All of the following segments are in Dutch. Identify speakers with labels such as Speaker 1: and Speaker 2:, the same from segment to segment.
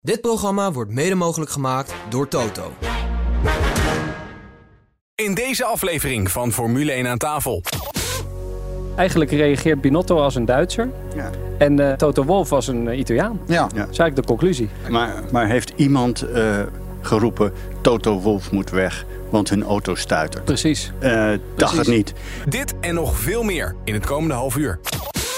Speaker 1: Dit programma wordt mede mogelijk gemaakt door Toto.
Speaker 2: In deze aflevering van Formule 1 aan tafel.
Speaker 3: Eigenlijk reageert Binotto als een Duitser.
Speaker 4: Ja.
Speaker 3: En eh, Toto Wolff als een eh, Italiaan.
Speaker 4: Ja.
Speaker 3: Dat is eigenlijk de conclusie.
Speaker 4: Maar, maar heeft iemand eh, geroepen, Toto Wolf moet weg, want hun auto stuitert?
Speaker 3: Precies.
Speaker 4: Eh dacht het niet.
Speaker 2: Dit en nog veel meer in het komende half uur.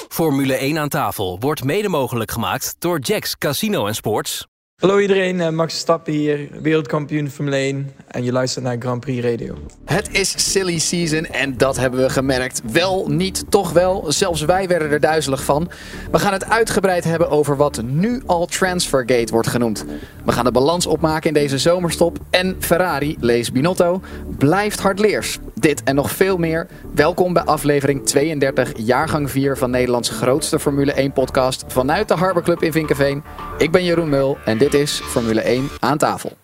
Speaker 5: Formule 1 aan tafel wordt mede mogelijk gemaakt door Jacks Casino en Sports.
Speaker 6: Hallo iedereen, eh, Max Verstappen hier, wereldkampioen Formule 1 en je luistert naar Grand Prix Radio.
Speaker 7: Het is silly season en dat hebben we gemerkt. Wel, niet, toch wel. Zelfs wij werden er duizelig van. We gaan het uitgebreid hebben over wat nu al Transfergate wordt genoemd. We gaan de balans opmaken in deze zomerstop. En Ferrari, lees Binotto, blijft hardleers. Dit en nog veel meer. Welkom bij aflevering 32, jaargang 4 van Nederlands grootste Formule 1 podcast vanuit de Harbor Club in Vinkenveen. Ik ben Jeroen Mul en dit is Formule 1 aan tafel.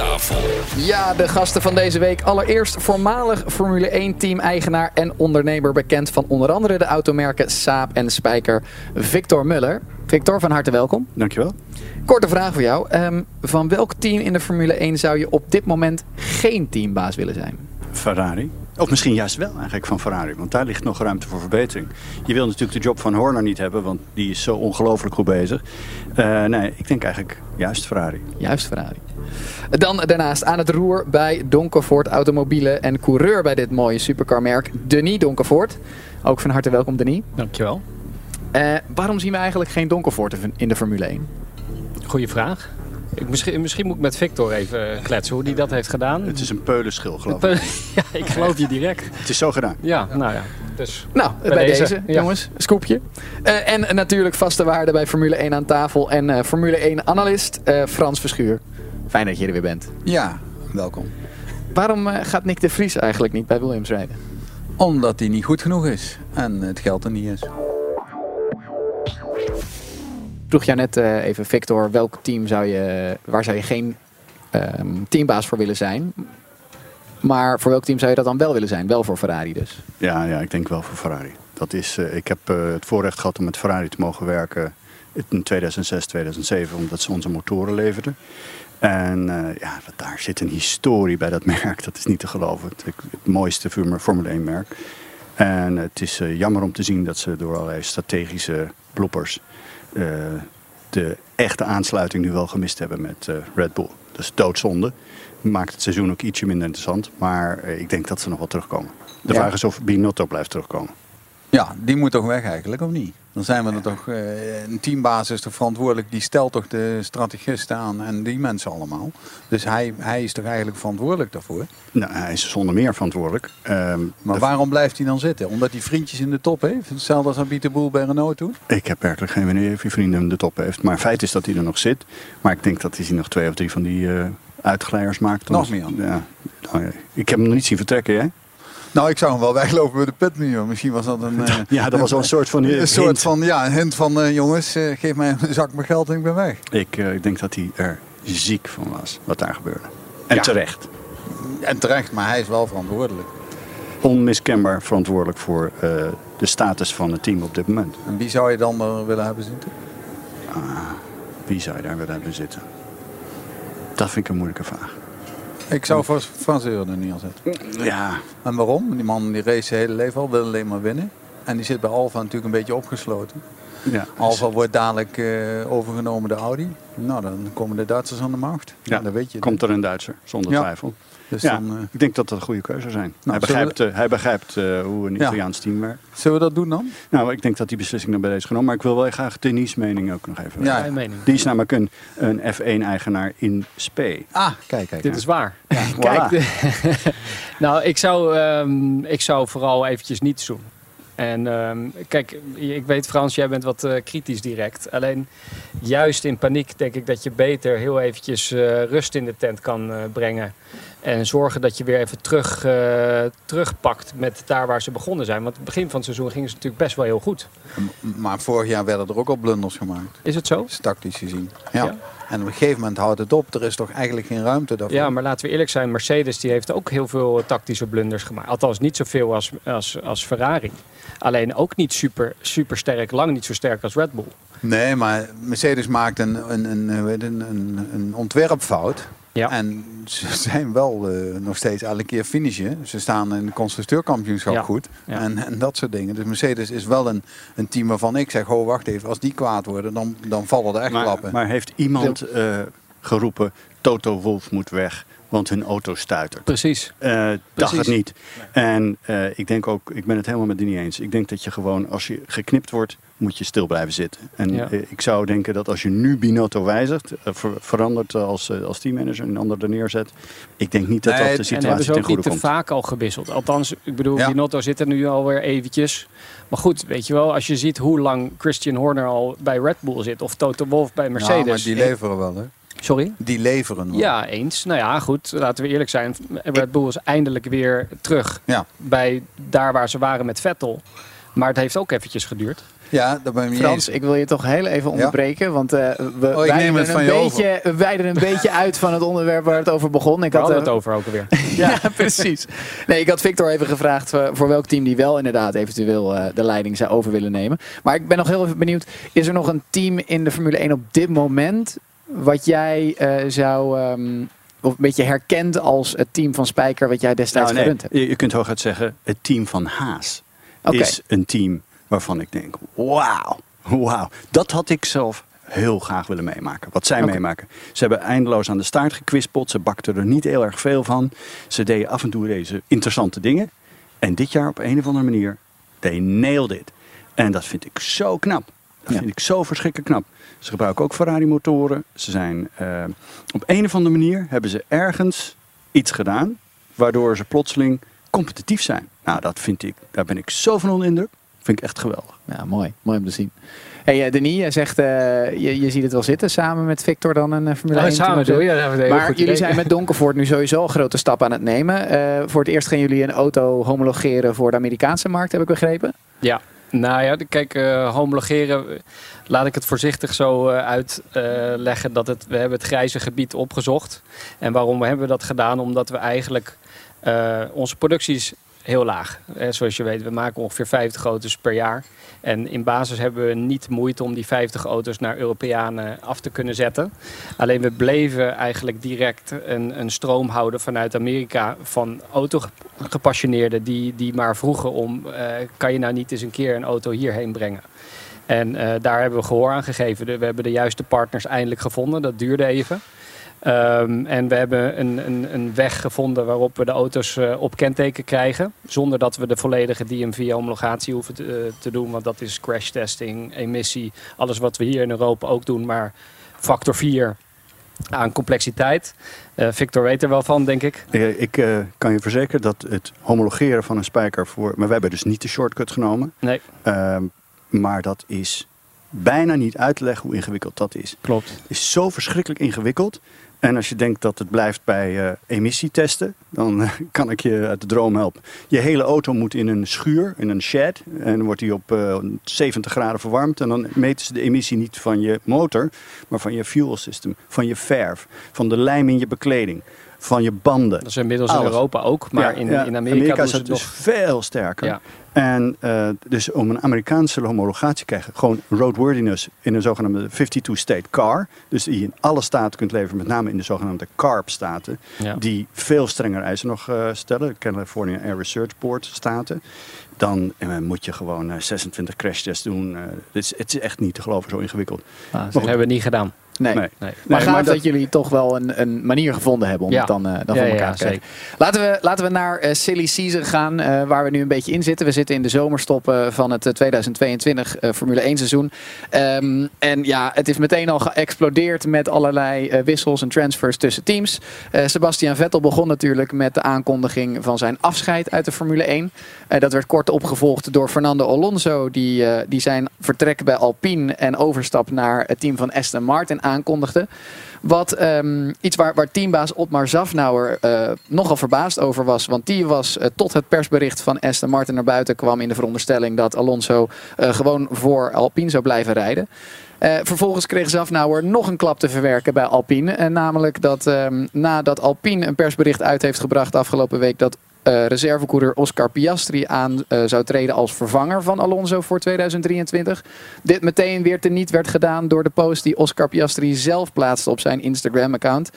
Speaker 5: Aan tafel.
Speaker 7: Ja, de gasten van deze week. Allereerst voormalig Formule 1 team-eigenaar en ondernemer bekend van onder andere de automerken Saab en Spijker, Victor Muller. Victor, van harte welkom.
Speaker 4: Dankjewel.
Speaker 7: Korte vraag voor jou. Ehm, van welk team in de Formule 1 zou je op dit moment geen teambaas willen zijn?
Speaker 4: Ferrari. Of misschien juist wel eigenlijk van Ferrari, want daar ligt nog ruimte voor verbetering. Je wil natuurlijk de job van Horner niet hebben, want die is zo ongelooflijk goed bezig. Eh, nee, ik denk eigenlijk juist Ferrari.
Speaker 7: Juist Ferrari. Dan daarnaast aan het roer bij Donkervoort Automobielen en coureur bij dit mooie supercarmerk, Denis Donkervoort. Ook van harte welkom, Denis.
Speaker 3: Dankjewel.
Speaker 7: Eh, waarom zien we eigenlijk geen Donkervoort in de Formule 1?
Speaker 3: Goeie vraag. Ik, misschien, misschien moet ik met Victor even eh, kletsen hoe die dat heeft gedaan.
Speaker 4: Het is een peulenschil, geloof ik.
Speaker 3: ja, ik geloof je direct.
Speaker 4: Het is zo gedaan.
Speaker 3: Ja, nou ja. Dus
Speaker 7: Nou, bij, deze,
Speaker 3: deze, ja.
Speaker 7: jongens, scoopje. Eh, en natuurlijk vaste waarde bij Formule 1 aan tafel en eh, Formule 1 analist eh, Frans Verschuur. Fijn dat je er weer bent.
Speaker 8: Ja, welkom.
Speaker 7: Waarom eh, gaat Nick de Vries eigenlijk niet bij Williams rijden?
Speaker 8: Omdat hij niet goed genoeg is en het geld er niet is.
Speaker 7: Vroeg jou net eh, even, Victor, welk team zou je, waar zou je geen ehm, teambaas voor willen zijn? Maar voor welk team zou je dat dan wel willen zijn? Wel voor Ferrari dus.
Speaker 4: Ja, ja ik denk wel voor Ferrari. Dat is, eh, ik heb eh, het voorrecht gehad om met Ferrari te mogen werken in 2006, 2007, omdat ze onze motoren leverden. En ja, daar zit een historie bij dat merk. Dat is niet te geloven. Het, het mooiste Formule Formule 1 merk. En het is jammer om te zien dat ze door allerlei strategische bloppers de echte aansluiting nu wel gemist hebben met eh, Red Bull. Dat is doodzonde. Maakt het seizoen ook ietsje minder interessant. Maar eh, ik denk dat ze nog wel terugkomen. De
Speaker 7: Ja.
Speaker 4: vraag is of Binotto blijft terugkomen.
Speaker 8: Ja, die moet toch weg eigenlijk, of niet? Dan zijn we er toch, eh, een teambaas is toch verantwoordelijk, die stelt toch de strategisten aan en die mensen allemaal. Dus hij, hij is toch eigenlijk verantwoordelijk daarvoor.
Speaker 4: Nou, hij is zonder meer verantwoordelijk. Ehm,
Speaker 8: Maar waarom blijft hij dan zitten? Omdat hij vriendjes in de top heeft? Hetzelfde als Abite Boel bij Renault toen?
Speaker 4: Ik heb werkelijk geen idee of hij vrienden in de top heeft. Maar feit is dat hij er nog zit. Maar ik denk dat hij nog twee of drie van die eh uitglijers maakt.
Speaker 8: Nog meer?
Speaker 4: Ja. Nou, ja. Ik heb hem nog niet zien vertrekken, hè?
Speaker 8: Nou, ik zou hem wel weglopen bij de pitmuur. Misschien was dat een... eh,
Speaker 4: Ja, dat was wel een soort van
Speaker 8: Een
Speaker 4: hint.
Speaker 8: soort van, ja, een hint van, eh, jongens, eh, geef mij een zak met geld en ik ben weg.
Speaker 4: Ik, eh, ik denk dat hij er ziek van was, wat daar gebeurde. En
Speaker 8: Ja.
Speaker 4: terecht.
Speaker 8: En terecht, maar hij is wel verantwoordelijk.
Speaker 4: Onmiskenbaar verantwoordelijk voor eh, de status van het team op dit moment.
Speaker 8: En wie zou je dan er willen hebben zitten?
Speaker 4: Wie zou je daar willen hebben zitten? Dat vind ik een moeilijke vraag.
Speaker 8: Ik zou voor Frans Euren er neerzetten.
Speaker 4: Ja,
Speaker 8: En waarom? Die man die race zijn hele leven al, wil alleen maar winnen. En die zit bij Alfa natuurlijk een beetje opgesloten.
Speaker 4: Ja.
Speaker 8: Alfa wordt dadelijk eh, overgenomen door Audi. Nou, dan komen de Duitsers aan de macht.
Speaker 4: Ja,
Speaker 8: Ja, dat weet je.
Speaker 4: Komt er een Duitser, zonder
Speaker 8: Ja.
Speaker 4: twijfel.
Speaker 8: Dus
Speaker 4: Ja,
Speaker 8: dan, eh,
Speaker 4: ik denk dat dat een goede keuze zou zijn. hij begrijpt, eh, hij begrijpt eh, hoe een
Speaker 8: Ja.
Speaker 4: Italiaans team werkt.
Speaker 8: zullen we dat doen dan?
Speaker 4: Nou, ik denk dat die beslissing dan bij deze is genomen. Maar ik wil wel graag Denis' mening ook nog even.
Speaker 8: Ja.
Speaker 3: Mening.
Speaker 4: Die is namelijk een, een F1-eigenaar in Spee.
Speaker 8: Ah, kijk, kijk.
Speaker 3: Dit is waar.
Speaker 4: Voilà.
Speaker 3: Kijk, de- nou, ik zou, ehm, ik zou vooral eventjes niets doen. En ehm, kijk, ik weet Frans, jij bent wat eh, kritisch direct. Alleen juist in paniek denk ik dat je beter heel eventjes eh, rust in de tent kan eh, brengen. En zorgen dat je weer even terug, eh, terugpakt met daar waar ze begonnen zijn. Want het begin van het seizoen gingen ze natuurlijk best wel heel goed.
Speaker 8: Maar vorig jaar werden er ook al blunders gemaakt.
Speaker 3: Is het zo?
Speaker 8: is tactisch gezien. Ja.
Speaker 3: Ja.
Speaker 8: En op een gegeven moment houdt het op. Er is toch eigenlijk geen ruimte daarvoor.
Speaker 3: Ja, maar laten we eerlijk zijn. Mercedes die heeft ook heel veel tactische blunders gemaakt. Althans niet zoveel als, als, als Ferrari. Alleen ook niet super, super sterk. Lang niet zo sterk als Red Bull.
Speaker 8: Nee, maar Mercedes maakt een, een, een, een, een ontwerpfout.
Speaker 3: Ja.
Speaker 8: En ze zijn wel eh, nog steeds elke keer finishen. Ze staan in het constructeurkampioenschap
Speaker 3: Ja.
Speaker 8: goed.
Speaker 3: Ja.
Speaker 8: En, en dat soort dingen. Dus Mercedes is wel een, een team waarvan ik zeg, oh wacht even, als die kwaad worden, dan, dan vallen er echt
Speaker 4: Maar,
Speaker 8: klappen.
Speaker 4: maar heeft iemand eh, geroepen, Toto Wolf moet weg, want hun auto stuitert?
Speaker 3: Precies.
Speaker 4: Eh dacht
Speaker 3: Precies.
Speaker 4: het niet. En eh, ik denk ook, ik ben het helemaal met die niet eens. Ik denk dat je gewoon, als je geknipt wordt, moet je stil blijven zitten. En
Speaker 3: Ja.
Speaker 4: eh, ik zou denken dat als je nu Binotto wijzigt, ver- verandert als, als teammanager en een ander er neerzet. Ik denk niet dat
Speaker 8: Nee,
Speaker 4: dat de
Speaker 8: en
Speaker 3: En
Speaker 4: situatie
Speaker 3: hebben ze
Speaker 4: ten
Speaker 3: ook niet
Speaker 4: goede
Speaker 3: te
Speaker 4: komt.
Speaker 3: vaak al gewisseld. Althans, ik bedoel,
Speaker 8: Ja.
Speaker 3: Binotto zit er nu alweer eventjes. Maar goed, weet je wel, als je ziet hoe lang Christian Horner al bij Red Bull zit. Of Toto Wolff bij
Speaker 8: Ja,
Speaker 3: Mercedes.
Speaker 8: maar die leveren wel, hè?
Speaker 3: Sorry?
Speaker 8: Die leveren.
Speaker 3: Ja, eens. Nou ja, goed. Laten we eerlijk zijn. Red Bull is eindelijk weer terug
Speaker 8: Ja.
Speaker 3: bij daar waar ze waren met Vettel. Maar het heeft ook eventjes geduurd.
Speaker 8: Ja, daar ben ik niet
Speaker 7: Frans,
Speaker 8: eens.
Speaker 7: ik wil je toch heel even onderbreken. Want eh, we,
Speaker 8: Oh, ik
Speaker 7: wijden een beetje, we wijden een beetje uit van het onderwerp waar het over begon. Ik
Speaker 3: Waar
Speaker 7: had,
Speaker 3: hadden we
Speaker 7: eh,
Speaker 3: het over ook alweer?
Speaker 7: Ja, precies. Nee, ik had Victor even gevraagd voor welk team die wel inderdaad eventueel eh, de leiding zou over willen nemen. Maar ik ben nog heel even benieuwd. Is er nog een team in de Formule 1 op dit moment wat jij eh, zou... ehm, of een beetje herkent als het team van Spijker wat jij destijds
Speaker 4: Nou, nee,
Speaker 7: gerund hebt?
Speaker 4: je, kunt hooguit zeggen, het team van Haas is een team waarvan ik denk, wauw, wauw. Dat had ik zelf heel graag willen meemaken. Wat zij meemaken. Ze hebben eindeloos aan de staart gekwispeld. Ze bakten er niet heel erg veel van. Ze deden af en toe deze interessante dingen. En dit jaar op een of andere manier, they nailed it. En dat vind ik zo knap. Dat
Speaker 7: Ja.
Speaker 4: vind ik zo verschrikkelijk knap. Ze gebruiken ook Ferrari motoren. Ze zijn eh, op een of andere manier hebben ze ergens iets gedaan waardoor ze plotseling competitief zijn. Nou, dat vind ik, daar ben ik zo van onder indruk. Vind ik echt geweldig.
Speaker 7: Ja, mooi. Mooi om te zien. Hey, eh, Denis, jij zegt, eh, je, je ziet het wel zitten samen met Victor dan een Formule 1 team.
Speaker 3: samen zo, ja.
Speaker 7: Maar jullie
Speaker 3: idee.
Speaker 7: zijn met Donkervoort nu sowieso een grote stap aan het nemen. Eh, voor het eerst gaan jullie een auto homologeren voor de Amerikaanse markt, heb ik begrepen.
Speaker 3: Ja, nou ja, kijk, eh, homologeren, eh, laat ik het voorzichtig zo eh, uitleggen dat het, we hebben het grijze gebied opgezocht. En waarom hebben we dat gedaan? Omdat we eigenlijk, eh, onze productie is heel laag. Eh, zoals je weet, we maken ongeveer 50 auto's per jaar. En in basis hebben we niet moeite om die 50 auto's naar Europeanen af te kunnen zetten. Alleen we bleven eigenlijk direct een, een stroom houden vanuit Amerika van autogepassioneerden die, die maar vroegen om, eh, kan je nou niet eens een keer een auto hierheen brengen? En eh, daar hebben we gehoor aan gegeven. We hebben de juiste partners eindelijk gevonden. Dat duurde even. Ehm, en we hebben een, een, een weg gevonden waarop we de auto's eh, op kenteken krijgen. Zonder dat we de volledige DMV-homologatie hoeven te, eh, te doen. Want dat is crash testing, emissie. Alles wat we hier in Europa ook doen. Maar factor 4 aan complexiteit. Eh, Victor weet er wel van, denk ik.
Speaker 4: Ik kan je verzekeren dat het homologeren van een spijker voor. Maar wij hebben dus niet de shortcut genomen.
Speaker 3: Nee,
Speaker 4: Ehm, maar dat is bijna niet uit te leggen hoe ingewikkeld dat is.
Speaker 3: klopt.
Speaker 4: Het is zo verschrikkelijk ingewikkeld. En als je denkt dat het blijft bij eh, emissietesten, dan eh, kan ik je uit de droom helpen. Je hele auto moet in een schuur, in een shed. En wordt die op eh, 70 graden verwarmd. En dan meten ze de emissie niet van je motor, maar van je fuel system, van je verf, van de lijm in je bekleding, van je banden.
Speaker 3: Dat is inmiddels in. Europa ook. Maar
Speaker 4: Ja,
Speaker 3: in,
Speaker 4: ja,
Speaker 3: in Amerika,
Speaker 4: is het dus
Speaker 3: nog...
Speaker 4: veel sterker.
Speaker 3: Ja.
Speaker 4: En eh, dus om een Amerikaanse homologatie te krijgen, gewoon roadworthiness in een zogenaamde 52-state car. Dus die je in alle staten kunt leveren, met name in de zogenaamde CARB-staten.
Speaker 3: Ja.
Speaker 4: Die veel strenger eisen nog eh, stellen. California Air Research Board staten. Dan eh, moet je gewoon eh, 26 crashtests doen. Het, is, het is echt niet te geloven zo ingewikkeld.
Speaker 3: dat hebben we niet gedaan.
Speaker 7: Nee.
Speaker 4: Nee.
Speaker 3: Nee.
Speaker 7: Maar gaaf
Speaker 4: maar
Speaker 7: dat...
Speaker 4: dat-
Speaker 7: jullie toch wel een, een manier gevonden hebben om
Speaker 3: Ja.
Speaker 7: het dan, eh, dan
Speaker 3: Ja,
Speaker 7: voor elkaar
Speaker 3: ja,
Speaker 7: te krijgen. Laten we, laten we naar eh, Silly Season gaan, eh, waar we nu een beetje in zitten. We zitten in de zomerstop eh, van het eh, 2022 eh, Formule 1 seizoen. Ehm, en ja, het is meteen al geëxplodeerd met allerlei eh, wissels en transfers tussen teams. Eh, Sebastian Vettel begon natuurlijk met de aankondiging van zijn afscheid uit de Formule 1. Eh, dat werd kort opgevolgd door Fernando Alonso, die, eh, die zijn vertrek bij Alpine en overstap naar het team van Aston Martin aankondigde. Wat ehm, iets waar, waar teambaas Otmar Zafnauer eh, nogal verbaasd over was. Want die was eh, tot het persbericht van Aston Martin naar buiten kwam in de veronderstelling dat Alonso eh, gewoon voor Alpine zou blijven rijden. Vervolgens kreeg Zafnauer nog een klap te verwerken bij Alpine. En namelijk dat ehm, nadat Alpine een persbericht uit heeft gebracht afgelopen week dat eh reservecoureur Oscar Piastri aan eh, zou treden als vervanger van Alonso voor 2023. Dit meteen weer teniet werd gedaan door de post die Oscar Piastri zelf plaatste op zijn Instagram-account.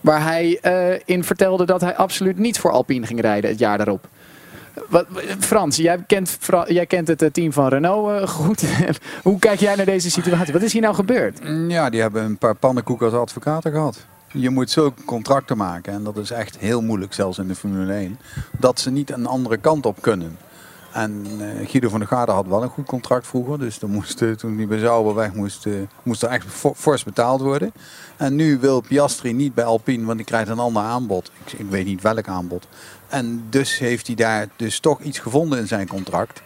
Speaker 7: Waar hij eh, in vertelde dat hij absoluut niet voor Alpine ging rijden het jaar daarop. Wat, Frans, jij kent, jij kent het team van Renault goed. Hoe kijk jij naar deze situatie? Wat is hier nou gebeurd?
Speaker 8: Ja, die hebben een paar pannenkoeken als advocaten gehad. Je moet zulke contracten maken en dat is echt heel moeilijk, zelfs in de Formule 1, dat ze niet een andere kant op kunnen. En eh, Guido van der Garde had wel een goed contract vroeger, dus dan moest, eh, toen hij bij Sauber weg moest, eh, moest er echt fo- fors betaald worden. En nu wil Piastri niet bij Alpine, want die krijgt een ander aanbod. Ik, ik weet niet welk aanbod. En dus heeft hij daar dus toch iets gevonden in zijn contract.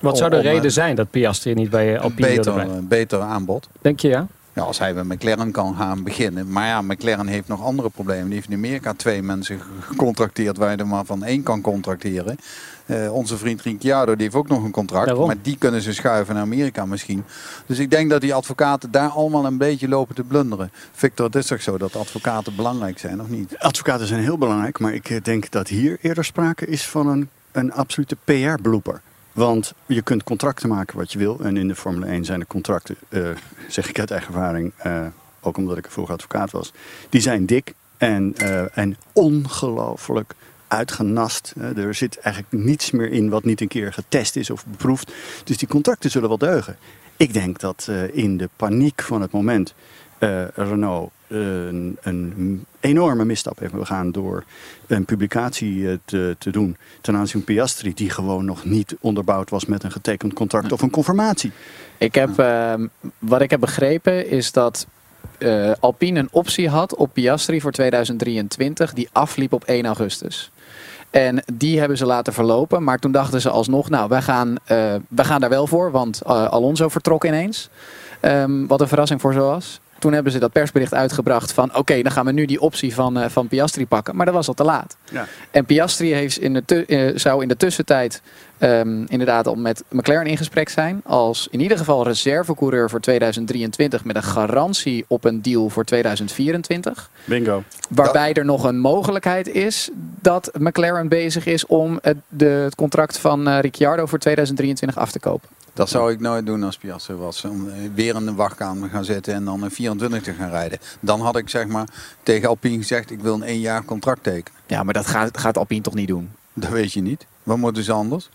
Speaker 3: Wat zou de
Speaker 8: Om,
Speaker 3: reden zijn dat Piastri niet bij Alpine
Speaker 8: beter,
Speaker 3: blijven?
Speaker 8: een beter aanbod.
Speaker 3: Denk je ja?
Speaker 8: Ja, als hij bij McLaren kan gaan beginnen. Maar ja, McLaren heeft nog andere problemen. Die heeft in Amerika twee mensen gecontracteerd waar je er maar van één kan contracteren. Eh, onze vriend Ricciardo die heeft ook nog een contract.
Speaker 3: Daarom.
Speaker 8: Maar die kunnen ze schuiven naar Amerika misschien. Dus ik denk dat die advocaten daar allemaal een beetje lopen te blunderen. Victor, het is toch zo dat advocaten belangrijk zijn, of niet?
Speaker 4: Advocaten zijn heel belangrijk, maar ik eh, denk dat hier eerder sprake is van een, een absolute PR-blooper. Want je kunt contracten maken wat je wil. En in de Formule 1 zijn de contracten, eh, zeg ik uit eigen ervaring, eh, ook omdat ik vroeger advocaat was, die zijn dik en, eh, en ongelooflijk uitgenast. Er zit eigenlijk niets meer in wat niet een keer getest is of beproefd. Dus die contracten zullen wel deugen. Ik denk dat in de paniek van het moment Renault een, een enorme misstap heeft begaan door een publicatie eh, te, te doen ten aanzien van Piastri, die gewoon nog niet onderbouwd was met een getekend contract of een confirmatie.
Speaker 7: Ik heb, ehm, wat ik heb begrepen is dat eh, Alpine een optie had op Piastri voor 2023 die afliep op 1 augustus. En die hebben ze laten verlopen. Maar toen dachten ze alsnog, nou, wij gaan, eh, wij gaan daar wel voor. Want eh, Alonso vertrok ineens. Ehm, wat een verrassing voor ze was. Toen hebben ze dat persbericht uitgebracht van... oké, dan gaan we nu die optie van, eh, van Piastri pakken. Maar dat was al te laat.
Speaker 4: Ja.
Speaker 7: En Piastri heeft in de eh, zou in de tussentijd ehm, inderdaad al met McLaren in gesprek zijn. Als in ieder geval reservecoureur voor 2023 met een garantie op een deal voor 2024.
Speaker 4: Bingo.
Speaker 7: Waarbij er nog een mogelijkheid is dat McLaren bezig is om het, de, het contract van eh, Ricciardo voor 2023 af te kopen.
Speaker 8: Dat zou ik nooit doen als Piastri was. Om eh, weer in de wachtkamer gaan zitten en dan een 24 te gaan rijden. Dan had ik zeg maar tegen Alpine gezegd, ik wil een één jaar contract tekenen.
Speaker 7: Ja, maar dat gaat, gaat Alpine toch niet doen?
Speaker 8: Dat weet je niet. Wat moeten ze anders?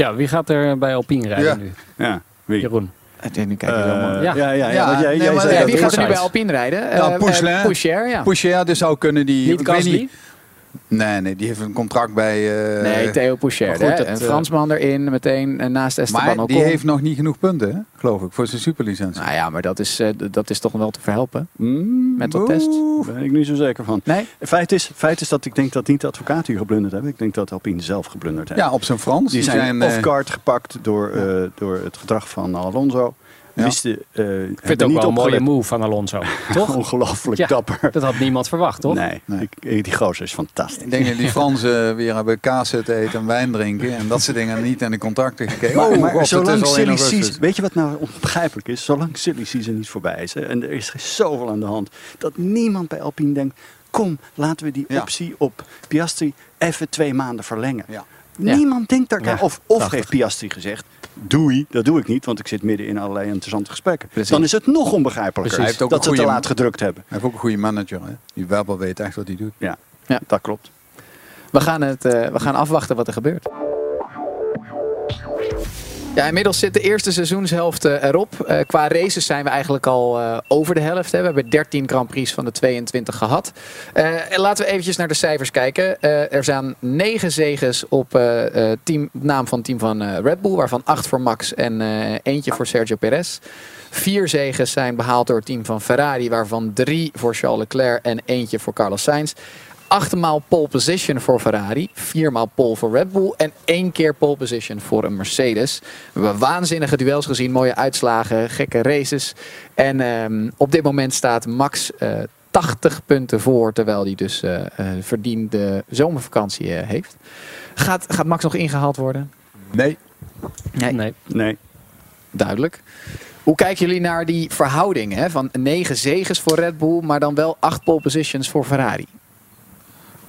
Speaker 3: Ja, wie gaat er bij Alpine rijden
Speaker 8: Ja.
Speaker 3: nu?
Speaker 4: Ja, wie?
Speaker 3: Jeroen.
Speaker 7: Ik denk, nu kijk
Speaker 4: Eh,
Speaker 7: helemaal-
Speaker 4: ja, ja, ja.
Speaker 8: Ja,
Speaker 4: jij,
Speaker 8: nee,
Speaker 4: jij
Speaker 8: maar
Speaker 4: zei
Speaker 7: Ja,
Speaker 4: dat
Speaker 7: wie gaat er nu bij. Alpine rijden?
Speaker 8: Ja,
Speaker 7: Eh, eh, Poucher, ja.
Speaker 8: Poucher, dus zou kunnen die...
Speaker 3: Niet
Speaker 8: ik
Speaker 3: Gasly?
Speaker 8: Nee, nee, die heeft een contract bij... eh,
Speaker 7: nee, Theo Poucher.
Speaker 3: maar goed,
Speaker 7: hè?
Speaker 3: dat,
Speaker 7: een
Speaker 3: eh,
Speaker 7: Fransman erin, meteen eh, naast Esteban
Speaker 8: Maar
Speaker 7: Ocon.
Speaker 8: die heeft nog niet genoeg punten, hè? geloof ik, voor zijn superlicentie.
Speaker 7: Nou ja, maar dat is, eh, dat is toch wel te verhelpen.
Speaker 4: Mm,
Speaker 7: Met wat test.
Speaker 4: Daar ben ik niet zo zeker van.
Speaker 7: Nee?
Speaker 4: Feit is, feit is dat ik denk dat niet de advocaten hier geblunderd hebben. Ik denk dat Alpine zelf geblunderd heeft.
Speaker 8: Ja, op zijn Frans.
Speaker 4: Die zijn, off-guard gepakt door, eh, door het gedrag van Alonso.
Speaker 8: Ja.
Speaker 4: Wisten, eh,
Speaker 3: Ik vind het ook wel een mooie move van Alonso. Toch?
Speaker 4: Ongelooflijk
Speaker 3: Ja.
Speaker 4: dapper.
Speaker 3: Dat had niemand verwacht, toch?
Speaker 4: Nee,
Speaker 8: Nee.
Speaker 4: Ik, die gozer is fantastisch.
Speaker 8: Ik denk dat die Fransen weer hebben kaas zitten eten en wijn drinken. En dat soort dingen niet aan de contracten gekeken.
Speaker 4: Maar,
Speaker 8: Oh,
Speaker 4: maar
Speaker 8: god, het
Speaker 4: zolang
Speaker 8: is al 1
Speaker 4: silly season, weet je wat nou onbegrijpelijk is? Zolang silly season niet voorbij is hè, en er is zoveel aan de hand, dat niemand bij Alpine denkt, kom, laten we die
Speaker 8: Ja.
Speaker 4: optie op Piastri even twee maanden verlengen.
Speaker 8: Ja.
Speaker 4: Niemand denkt daar
Speaker 3: Ja,
Speaker 4: Of, of heeft Piastri gezegd, doei, dat doe ik niet, want ik zit midden in allerlei interessante gesprekken.
Speaker 7: Precies.
Speaker 4: Dan is het nog onbegrijpelijker
Speaker 8: Precies. Hij heeft ook
Speaker 4: dat ze te laat gedrukt hebben.
Speaker 8: Hij heeft ook een goede manager. Hè? Die Webber weet echt wat hij doet.
Speaker 4: Ja,
Speaker 7: Ja.
Speaker 4: dat klopt.
Speaker 7: We gaan, het, eh, we gaan afwachten wat er gebeurt. Ja, inmiddels zit de eerste seizoenshelft eh, erop. Eh, qua races zijn we eigenlijk al eh, over de helft. Hè. We hebben 13 Grand Prix van de 22 gehad. Eh, en laten we eventjes naar de cijfers kijken. Er zijn 9 zegens op team, naam van het team van Red Bull. Waarvan 8 voor Max en eentje voor Sergio Perez. Vier zegens zijn behaald door het team van Ferrari. Waarvan drie voor Charles Leclerc en eentje voor Carlos Sainz. Achtmaal pole position voor Ferrari, viermaal pole voor Red Bull en één keer pole position voor een Mercedes. We hebben waanzinnige duels gezien, mooie uitslagen, gekke races. En ehm, op dit moment staat Max eh 80 punten voor, terwijl hij dus eh, eh, verdiende zomervakantie heeft. Gaat, gaat Max nog ingehaald worden?
Speaker 8: Nee.
Speaker 7: Nee.
Speaker 3: Nee.
Speaker 4: Nee.
Speaker 7: Duidelijk. Hoe kijken jullie naar die verhouding hè? van negen zegens voor Red Bull, maar dan wel acht pole positions voor Ferrari?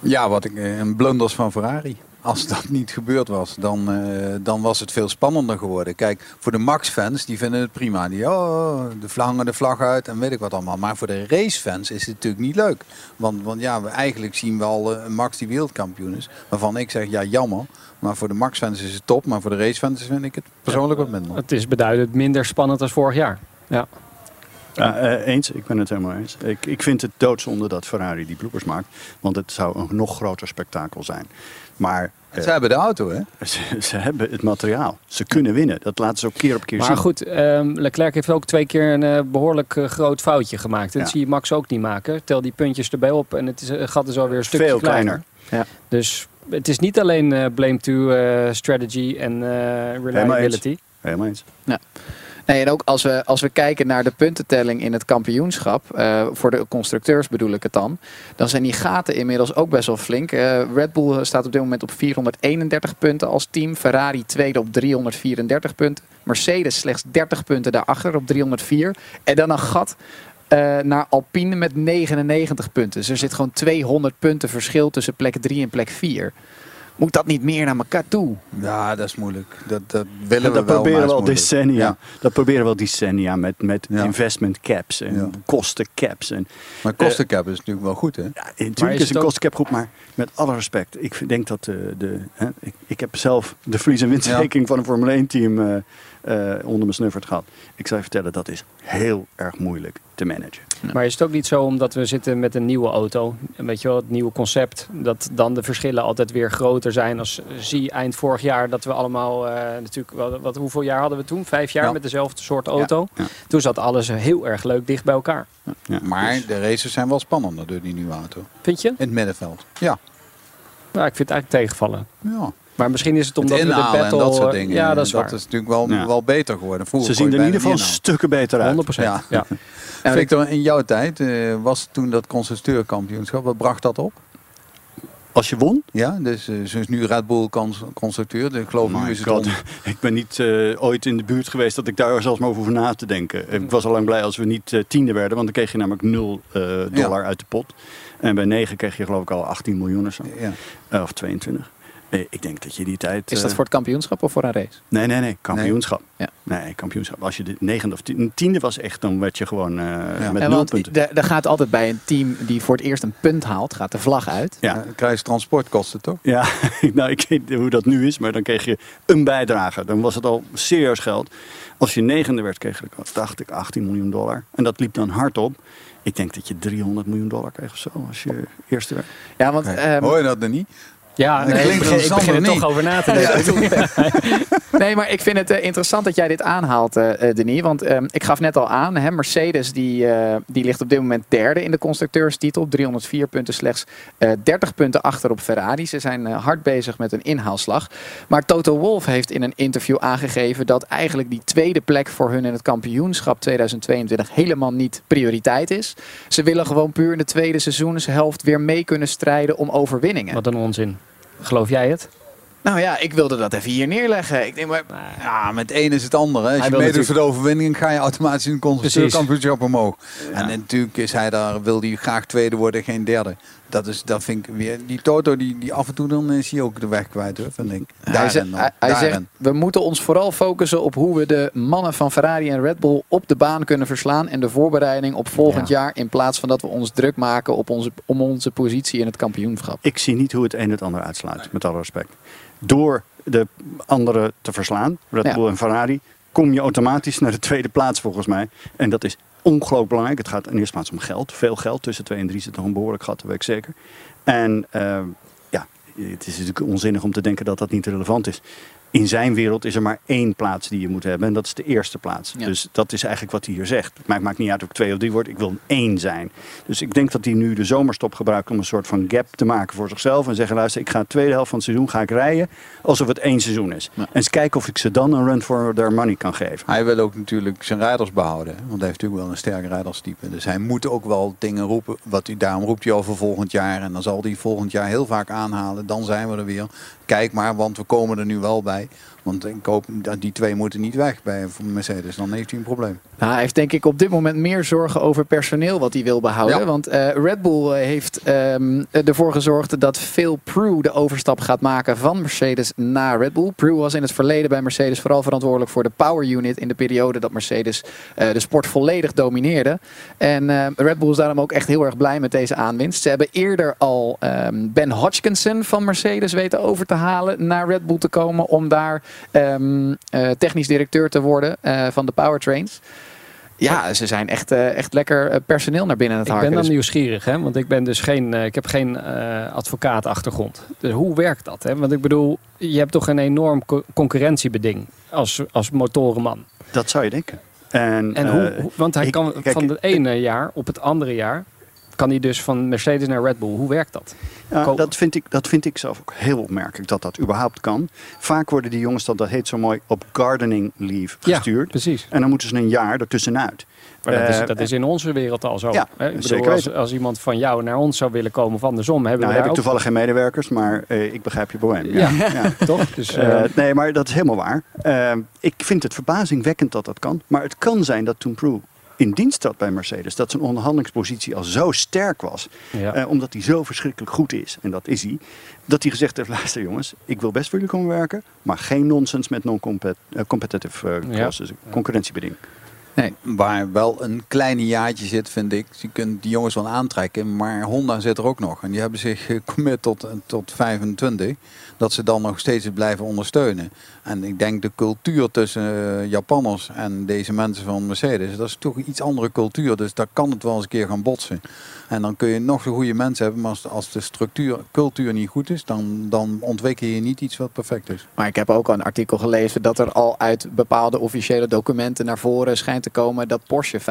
Speaker 8: Ja, wat ik, eh, een blunders van Ferrari. Als dat niet gebeurd was, dan, eh, dan was het veel spannender geworden. Kijk, voor de Max-fans, die vinden het prima. Die, oh, de de vlag uit en weet ik wat allemaal. Maar voor de race-fans is het natuurlijk niet leuk. Want, want ja, we, eigenlijk zien we al eh, een Max die wereldkampioen is. Waarvan ik zeg, ja, jammer. Maar voor de Max-fans is het top. Maar voor de race-fans vind ik het persoonlijk wat minder.
Speaker 3: Het is beduidend minder spannend als vorig jaar. Ja.
Speaker 4: Ja, eh, eens, ik ben het helemaal eens. Ik, ik vind het doodzonde dat Ferrari die bloepers maakt. Want het zou een nog groter spektakel zijn. Maar eh,
Speaker 8: Ze hebben de auto, hè?
Speaker 4: ze, ze hebben het materiaal. Ze kunnen winnen. Dat laten ze ook keer op keer
Speaker 3: Maar
Speaker 4: zien.
Speaker 3: goed, ehm, Leclerc heeft ook twee keer een eh, behoorlijk eh, groot foutje gemaakt. Dat
Speaker 4: Ja.
Speaker 3: zie je Max ook niet maken. Tel die puntjes erbij op en het is, gat is alweer een stukje
Speaker 4: Veel
Speaker 3: kleiner.
Speaker 4: kleiner.
Speaker 7: Ja.
Speaker 3: Dus het is niet alleen eh, blame to eh, strategy en eh, reliability.
Speaker 4: Helemaal eens.
Speaker 7: Nee, en ook als we, als we kijken naar de puntentelling in het kampioenschap, eh, voor de constructeurs bedoel ik het dan, dan zijn die gaten inmiddels ook best wel flink. Eh, Red Bull staat op dit moment op 431 punten als team, Ferrari tweede op 334 punten, Mercedes slechts 30 punten daarachter op 304 en dan een gat eh, naar Alpine met 99 punten. Dus er zit gewoon 200 punten verschil tussen plek 3 en plek 4. Moet dat niet meer naar elkaar toe?
Speaker 8: Ja, dat is moeilijk. Dat, dat willen
Speaker 4: dat
Speaker 8: we wel,
Speaker 4: proberen we al decennia.
Speaker 8: Ja.
Speaker 4: Dat proberen we al decennia met, met
Speaker 8: Ja.
Speaker 4: investment caps en
Speaker 8: Ja.
Speaker 4: kostencaps. En,
Speaker 8: Maar kostencap is natuurlijk wel goed, hè?
Speaker 4: ja, natuurlijk
Speaker 3: is
Speaker 4: is een
Speaker 3: ook-
Speaker 4: kostencap goed, maar met alle respect. Ik vind- denk dat de, de, hè, ik, ik heb zelf de verlies- en winstrekening van een Formule 1 team eh, eh, onder mijn snuffert gehad. Ik zou je vertellen, dat is heel erg moeilijk te managen.
Speaker 3: Maar is het ook niet zo omdat we zitten met een nieuwe auto, en weet je wel, het nieuwe concept, dat dan de verschillen altijd weer groter zijn als zie eind vorig jaar dat we allemaal eh, natuurlijk, wat, wat, hoeveel jaar hadden we toen? Vijf jaar
Speaker 8: Ja.
Speaker 3: met dezelfde soort auto.
Speaker 4: ja.
Speaker 3: Toen zat alles heel erg leuk dicht bij elkaar.
Speaker 4: Ja,
Speaker 8: Maar
Speaker 4: dus-
Speaker 8: de races zijn wel spannender door die nieuwe auto.
Speaker 3: Vind je?
Speaker 8: In het middenveld. Ja.
Speaker 3: Nou, ik vind het eigenlijk tegenvallen.
Speaker 8: ja.
Speaker 3: Maar misschien is het
Speaker 8: Het
Speaker 3: omdat we de battle...
Speaker 8: en dat soort dingen.
Speaker 3: Ja, dat is waar.
Speaker 8: Dat is natuurlijk wel,
Speaker 4: Ja.
Speaker 8: wel beter geworden. Vroeger
Speaker 4: Ze zien er in ieder geval stukken beter uit.
Speaker 3: 100
Speaker 8: Ja.
Speaker 3: Ja.
Speaker 7: En
Speaker 8: Victor, in jouw tijd eh, was toen dat constructeurkampioenschap. Wat bracht dat op?
Speaker 4: Als je won,
Speaker 8: Ja, dus uh, nu Red Bull cons- constructeur. Dus ik geloof nu
Speaker 4: My
Speaker 8: is het
Speaker 4: God.
Speaker 8: om-
Speaker 4: ik ben niet eh, ooit in de buurt geweest dat ik daar zelfs maar over hoef na te denken. Ik was al lang blij als we niet tiende werden, want dan kreeg je namelijk 0 eh, dollar uit de pot. En bij 9 kreeg je geloof ik al 18 miljoen of zo.
Speaker 8: Ja.
Speaker 4: Of 22. Eh, ik denk dat je die tijd...
Speaker 7: Is dat
Speaker 4: eh,
Speaker 7: voor het kampioenschap of voor een race?
Speaker 4: Nee, nee, nee. Kampioenschap.
Speaker 7: Ja.
Speaker 4: Nee, kampioenschap. Als je de negende of tiende, tiende was echt, dan werd je gewoon eh,
Speaker 8: Ja.
Speaker 4: met
Speaker 7: Ja,
Speaker 4: nul punten.
Speaker 7: er gaat altijd bij een team die voor het eerst een punt haalt, gaat de vlag uit.
Speaker 4: Ja,
Speaker 8: Dan krijg je transportkosten, toch?
Speaker 4: Ja, nou, ik weet niet hoe dat nu is, maar dan kreeg je een bijdrage. Dan was het al serieus geld. Als je negende werd, kreeg je, dacht ik, 18 miljoen dollar. En dat liep dan hard op. Ik denk dat je 300 miljoen dollar kreeg of zo als je eerste werd.
Speaker 7: Ja, want ehm,
Speaker 8: Hoor je dat er niet?
Speaker 3: Ja,
Speaker 8: Dat
Speaker 3: nee, ik
Speaker 8: klinkt
Speaker 3: begin, ik begin er toch over na te denken.
Speaker 7: nee, maar ik vind het eh, interessant dat jij dit aanhaalt, eh eh, Denis. Want ehm, ik gaf net al aan, hè, Mercedes die, eh, die ligt op dit moment derde in de constructeurstitel. 304 punten slechts, eh 30 punten achter op Ferrari. Ze zijn eh, hard bezig met een inhaalslag. Maar Toto Wolff heeft in een interview aangegeven dat eigenlijk die tweede plek voor hun in het kampioenschap 2022 helemaal niet prioriteit is. Ze willen gewoon puur in de tweede seizoenshelft weer mee kunnen strijden om overwinningen.
Speaker 3: Wat een onzin. Geloof jij het?
Speaker 7: Nou ja, ik wilde dat even hier neerleggen. Ik denk maar,
Speaker 8: Ja, met één is het andere. Als
Speaker 3: Hij
Speaker 8: je meedoet voor
Speaker 3: natuurlijk-
Speaker 8: de overwinning, ga je automatisch in een constructeurkampioenschap omhoog. En natuurlijk is hij daar, wil hij graag tweede worden, geen derde. Dat, is, dat vind ik weer. Die Toto, die, die af en toe dan is hij ook de weg kwijt, hoor, vind ik.
Speaker 7: Hij,
Speaker 8: Daarin
Speaker 7: zegt, hij, zegt, we moeten ons vooral focussen op hoe we de mannen van Ferrari en Red Bull op de baan kunnen verslaan. En de voorbereiding op volgend
Speaker 3: Ja.
Speaker 7: jaar. In plaats van dat we ons druk maken op onze, om onze positie in het kampioenschap.
Speaker 4: Ik zie niet hoe het een het ander uitsluit, met alle respect. Door de anderen te verslaan, Red
Speaker 7: Ja.
Speaker 4: Bull en Ferrari, kom je automatisch naar de tweede plaats volgens mij. En dat is ongelooflijk belangrijk. Het gaat in eerste plaats om geld. Veel geld. Tussen twee en drie zit nog een behoorlijk gat, dat weet ik zeker. En eh, ja, het is natuurlijk onzinnig om te denken dat dat niet relevant is. In zijn wereld is er maar één plaats die je moet hebben. En dat is de eerste plaats.
Speaker 7: Ja.
Speaker 4: Dus dat is eigenlijk wat hij hier zegt. Maar het maakt niet uit of ik twee of drie word. Ik wil één zijn. Dus ik denk dat hij nu de zomerstop gebruikt om een soort van gap te maken voor zichzelf. En zeggen, luister, ik ga de tweede helft van het seizoen ga ik rijden alsof het één seizoen is.
Speaker 7: Ja.
Speaker 4: En eens kijken of ik ze dan een run for their money kan geven.
Speaker 8: Hij wil ook natuurlijk zijn rijders behouden. Want hij heeft natuurlijk wel een sterk rijderstype. Dus hij moet ook wel dingen roepen. Wat hij, daarom roept hij al voor volgend jaar. En dan zal hij volgend jaar heel vaak aanhalen. Dan zijn we er weer. Kijk maar, want we komen er nu wel bij. Want ik hoop dat die twee moeten niet weg bij Mercedes. Dan heeft hij een probleem.
Speaker 7: Nou, hij heeft denk ik op dit moment meer zorgen over personeel wat hij wil behouden.
Speaker 8: Ja.
Speaker 7: Want eh, Red Bull eh, heeft ehm, ervoor gezorgd dat Phil Prue de overstap gaat maken van Mercedes naar Red Bull. Prue was in het verleden bij Mercedes vooral verantwoordelijk voor de power unit in de periode dat Mercedes eh, de sport volledig domineerde. En Red Bull is daarom ook echt heel erg blij met deze aanwinst. Ze hebben eerder al ehm, Ben Hodgkinson van Mercedes weten over te halen naar Red Bull te komen om daar ehm, eh, technisch directeur te worden eh, van de powertrains. Ja, ze zijn echt, eh, echt lekker personeel naar binnen aan het
Speaker 3: Ik
Speaker 7: harken.
Speaker 3: ben dan
Speaker 7: Dus-
Speaker 3: nieuwsgierig, hè? want ik, ben dus geen, eh, ik heb geen eh advocaatachtergrond. Dus hoe werkt dat? Hè? Want ik bedoel, je hebt toch een enorm co- concurrentiebeding als, als motorenman.
Speaker 4: Dat zou je denken. En,
Speaker 3: En hoe, hoe- want hij
Speaker 4: ik-
Speaker 3: kan
Speaker 4: kijk,
Speaker 3: van het ene jaar op het andere jaar, kan hij dus van Mercedes naar Red Bull. Hoe werkt dat?
Speaker 4: Ja, dat, vind ik, dat vind ik zelf ook heel opmerkelijk dat dat überhaupt kan. Vaak worden die jongens, dat, dat heet zo mooi, op gardening leave
Speaker 3: Ja,
Speaker 4: gestuurd.
Speaker 3: precies.
Speaker 4: En dan moeten ze een jaar ertussenuit.
Speaker 3: Maar dat, is,
Speaker 4: Eh,
Speaker 3: dat is in onze wereld al zo.
Speaker 4: Ja,
Speaker 3: hè? Ik bedoel,
Speaker 4: zeker
Speaker 3: als, als iemand van jou naar ons zou willen komen of andersom, hebben
Speaker 4: Nou
Speaker 3: we
Speaker 4: heb ik toevallig geen medewerkers, maar eh, ik begrijp je probleem. Ja.
Speaker 3: Ja.
Speaker 4: Ja.
Speaker 3: toch? Dus,
Speaker 4: Eh, nee, maar dat is helemaal waar. Ik vind het verbazingwekkend dat dat kan. Maar het kan zijn dat toen Prue in dienst zat bij Mercedes, dat zijn onderhandelingspositie al zo sterk was,
Speaker 3: ja.
Speaker 4: eh, omdat hij zo verschrikkelijk goed is, en dat is hij, dat hij gezegd heeft, luister jongens, ik wil best voor jullie komen werken, maar geen nonsens met non-competitive uh,
Speaker 3: Ja.
Speaker 4: clauses, concurrentiebeding.
Speaker 8: Nee, waar wel een kleine jaartje zit, vind ik. Je kunt die jongens wel aantrekken, maar Honda zit er ook nog. En die hebben zich gecommit tot, tot 25. Dat ze dan nog steeds het blijven ondersteunen. En ik denk de cultuur tussen eh, Japanners en deze mensen van Mercedes, dat is toch een iets andere cultuur. Dus daar kan het wel eens een keer gaan botsen. En dan kun je nog zo goede mensen hebben, maar als, als de structuur, cultuur niet goed is, dan, dan ontwikkel je niet iets wat perfect is.
Speaker 7: Maar ik heb ook al een artikel gelezen dat er al uit bepaalde officiële documenten naar voren schijnt te komen dat Porsche 50%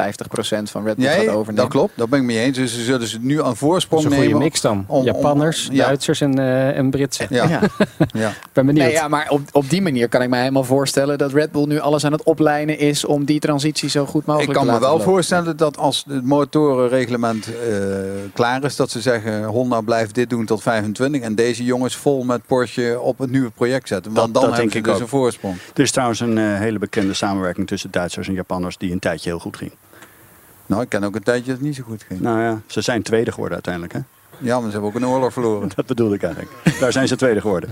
Speaker 7: van Red Bull gaat overnemen.
Speaker 8: dat klopt, dat ben ik mee eens. Dus ze zullen ze nu aan
Speaker 3: Dat
Speaker 8: voorsprong
Speaker 3: is een goede
Speaker 8: nemen.
Speaker 3: mix dan.
Speaker 8: om- om-
Speaker 3: Japanners,
Speaker 8: ja.
Speaker 3: Duitsers en, eh, en Britsen.
Speaker 8: Ja,
Speaker 7: Ja.
Speaker 3: Ik ben benieuwd.
Speaker 7: Nee, ja, maar op, op die manier kan ik me helemaal voorstellen dat Red Bull nu alles aan het oplijnen is om die transitie zo goed mogelijk
Speaker 8: Ik kan
Speaker 7: te
Speaker 8: me wel voorstellen dat als het motorenreglement eh, klaar is, dat ze zeggen Honda blijft dit doen tot 25 en deze jongens vol met Porsche op het nieuwe project zetten. Want
Speaker 4: Dat-
Speaker 8: dan
Speaker 4: dat
Speaker 8: hebben
Speaker 4: denk
Speaker 8: ze
Speaker 4: ik
Speaker 8: dus
Speaker 4: ook.
Speaker 8: een voorsprong.
Speaker 4: Er is trouwens een eh, hele bekende samenwerking tussen Duitsers en Japanners die een tijdje heel goed ging.
Speaker 8: Nou, ik ken ook een tijdje dat het niet zo goed ging.
Speaker 4: Nou ja, ze zijn tweede geworden uiteindelijk. Hè?
Speaker 8: Ja, maar ze hebben ook een oorlog verloren.
Speaker 4: Dat bedoelde ik eigenlijk. Daar zijn ze tweede geworden.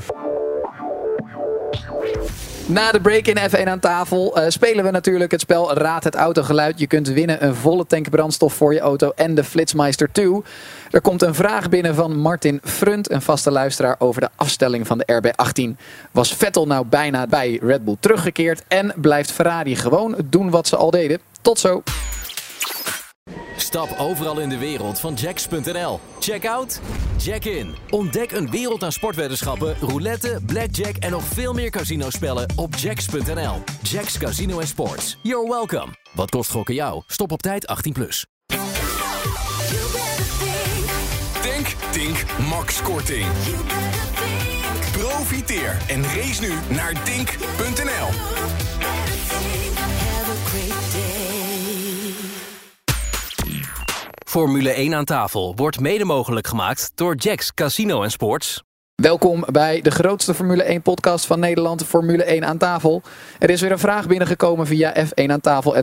Speaker 7: Na de break in F1 aan tafel eh, spelen we natuurlijk het spel Raad het autogeluid. Je kunt winnen een volle tank brandstof voor je auto en de Flitsmeister 2. Er komt een vraag binnen van Martin Frunt, een vaste luisteraar, over de afstelling van de RB18. Was Vettel nou bijna bij Red Bull teruggekeerd en blijft Ferrari gewoon doen wat ze al deden? Tot zo.
Speaker 5: Stap overal in de wereld van jacks.nl. Check out, check in. Ontdek een wereld aan sportweddenschappen, roulette, blackjack en nog veel meer casinospellen op jacks.nl. Jacks Casino en Sports. You're welcome. Wat kost gokken jou? Stop op tijd 18+. Plus.
Speaker 2: Denk, Tink, Max Korting. Profiteer en race nu naar Tink.nl.
Speaker 5: Formule 1 aan tafel wordt mede mogelijk gemaakt door Jacks Casino en Sports.
Speaker 7: Welkom bij de grootste Formule 1 podcast van Nederland, Formule 1 aan tafel. Er is weer een vraag binnengekomen via f1 aan tafel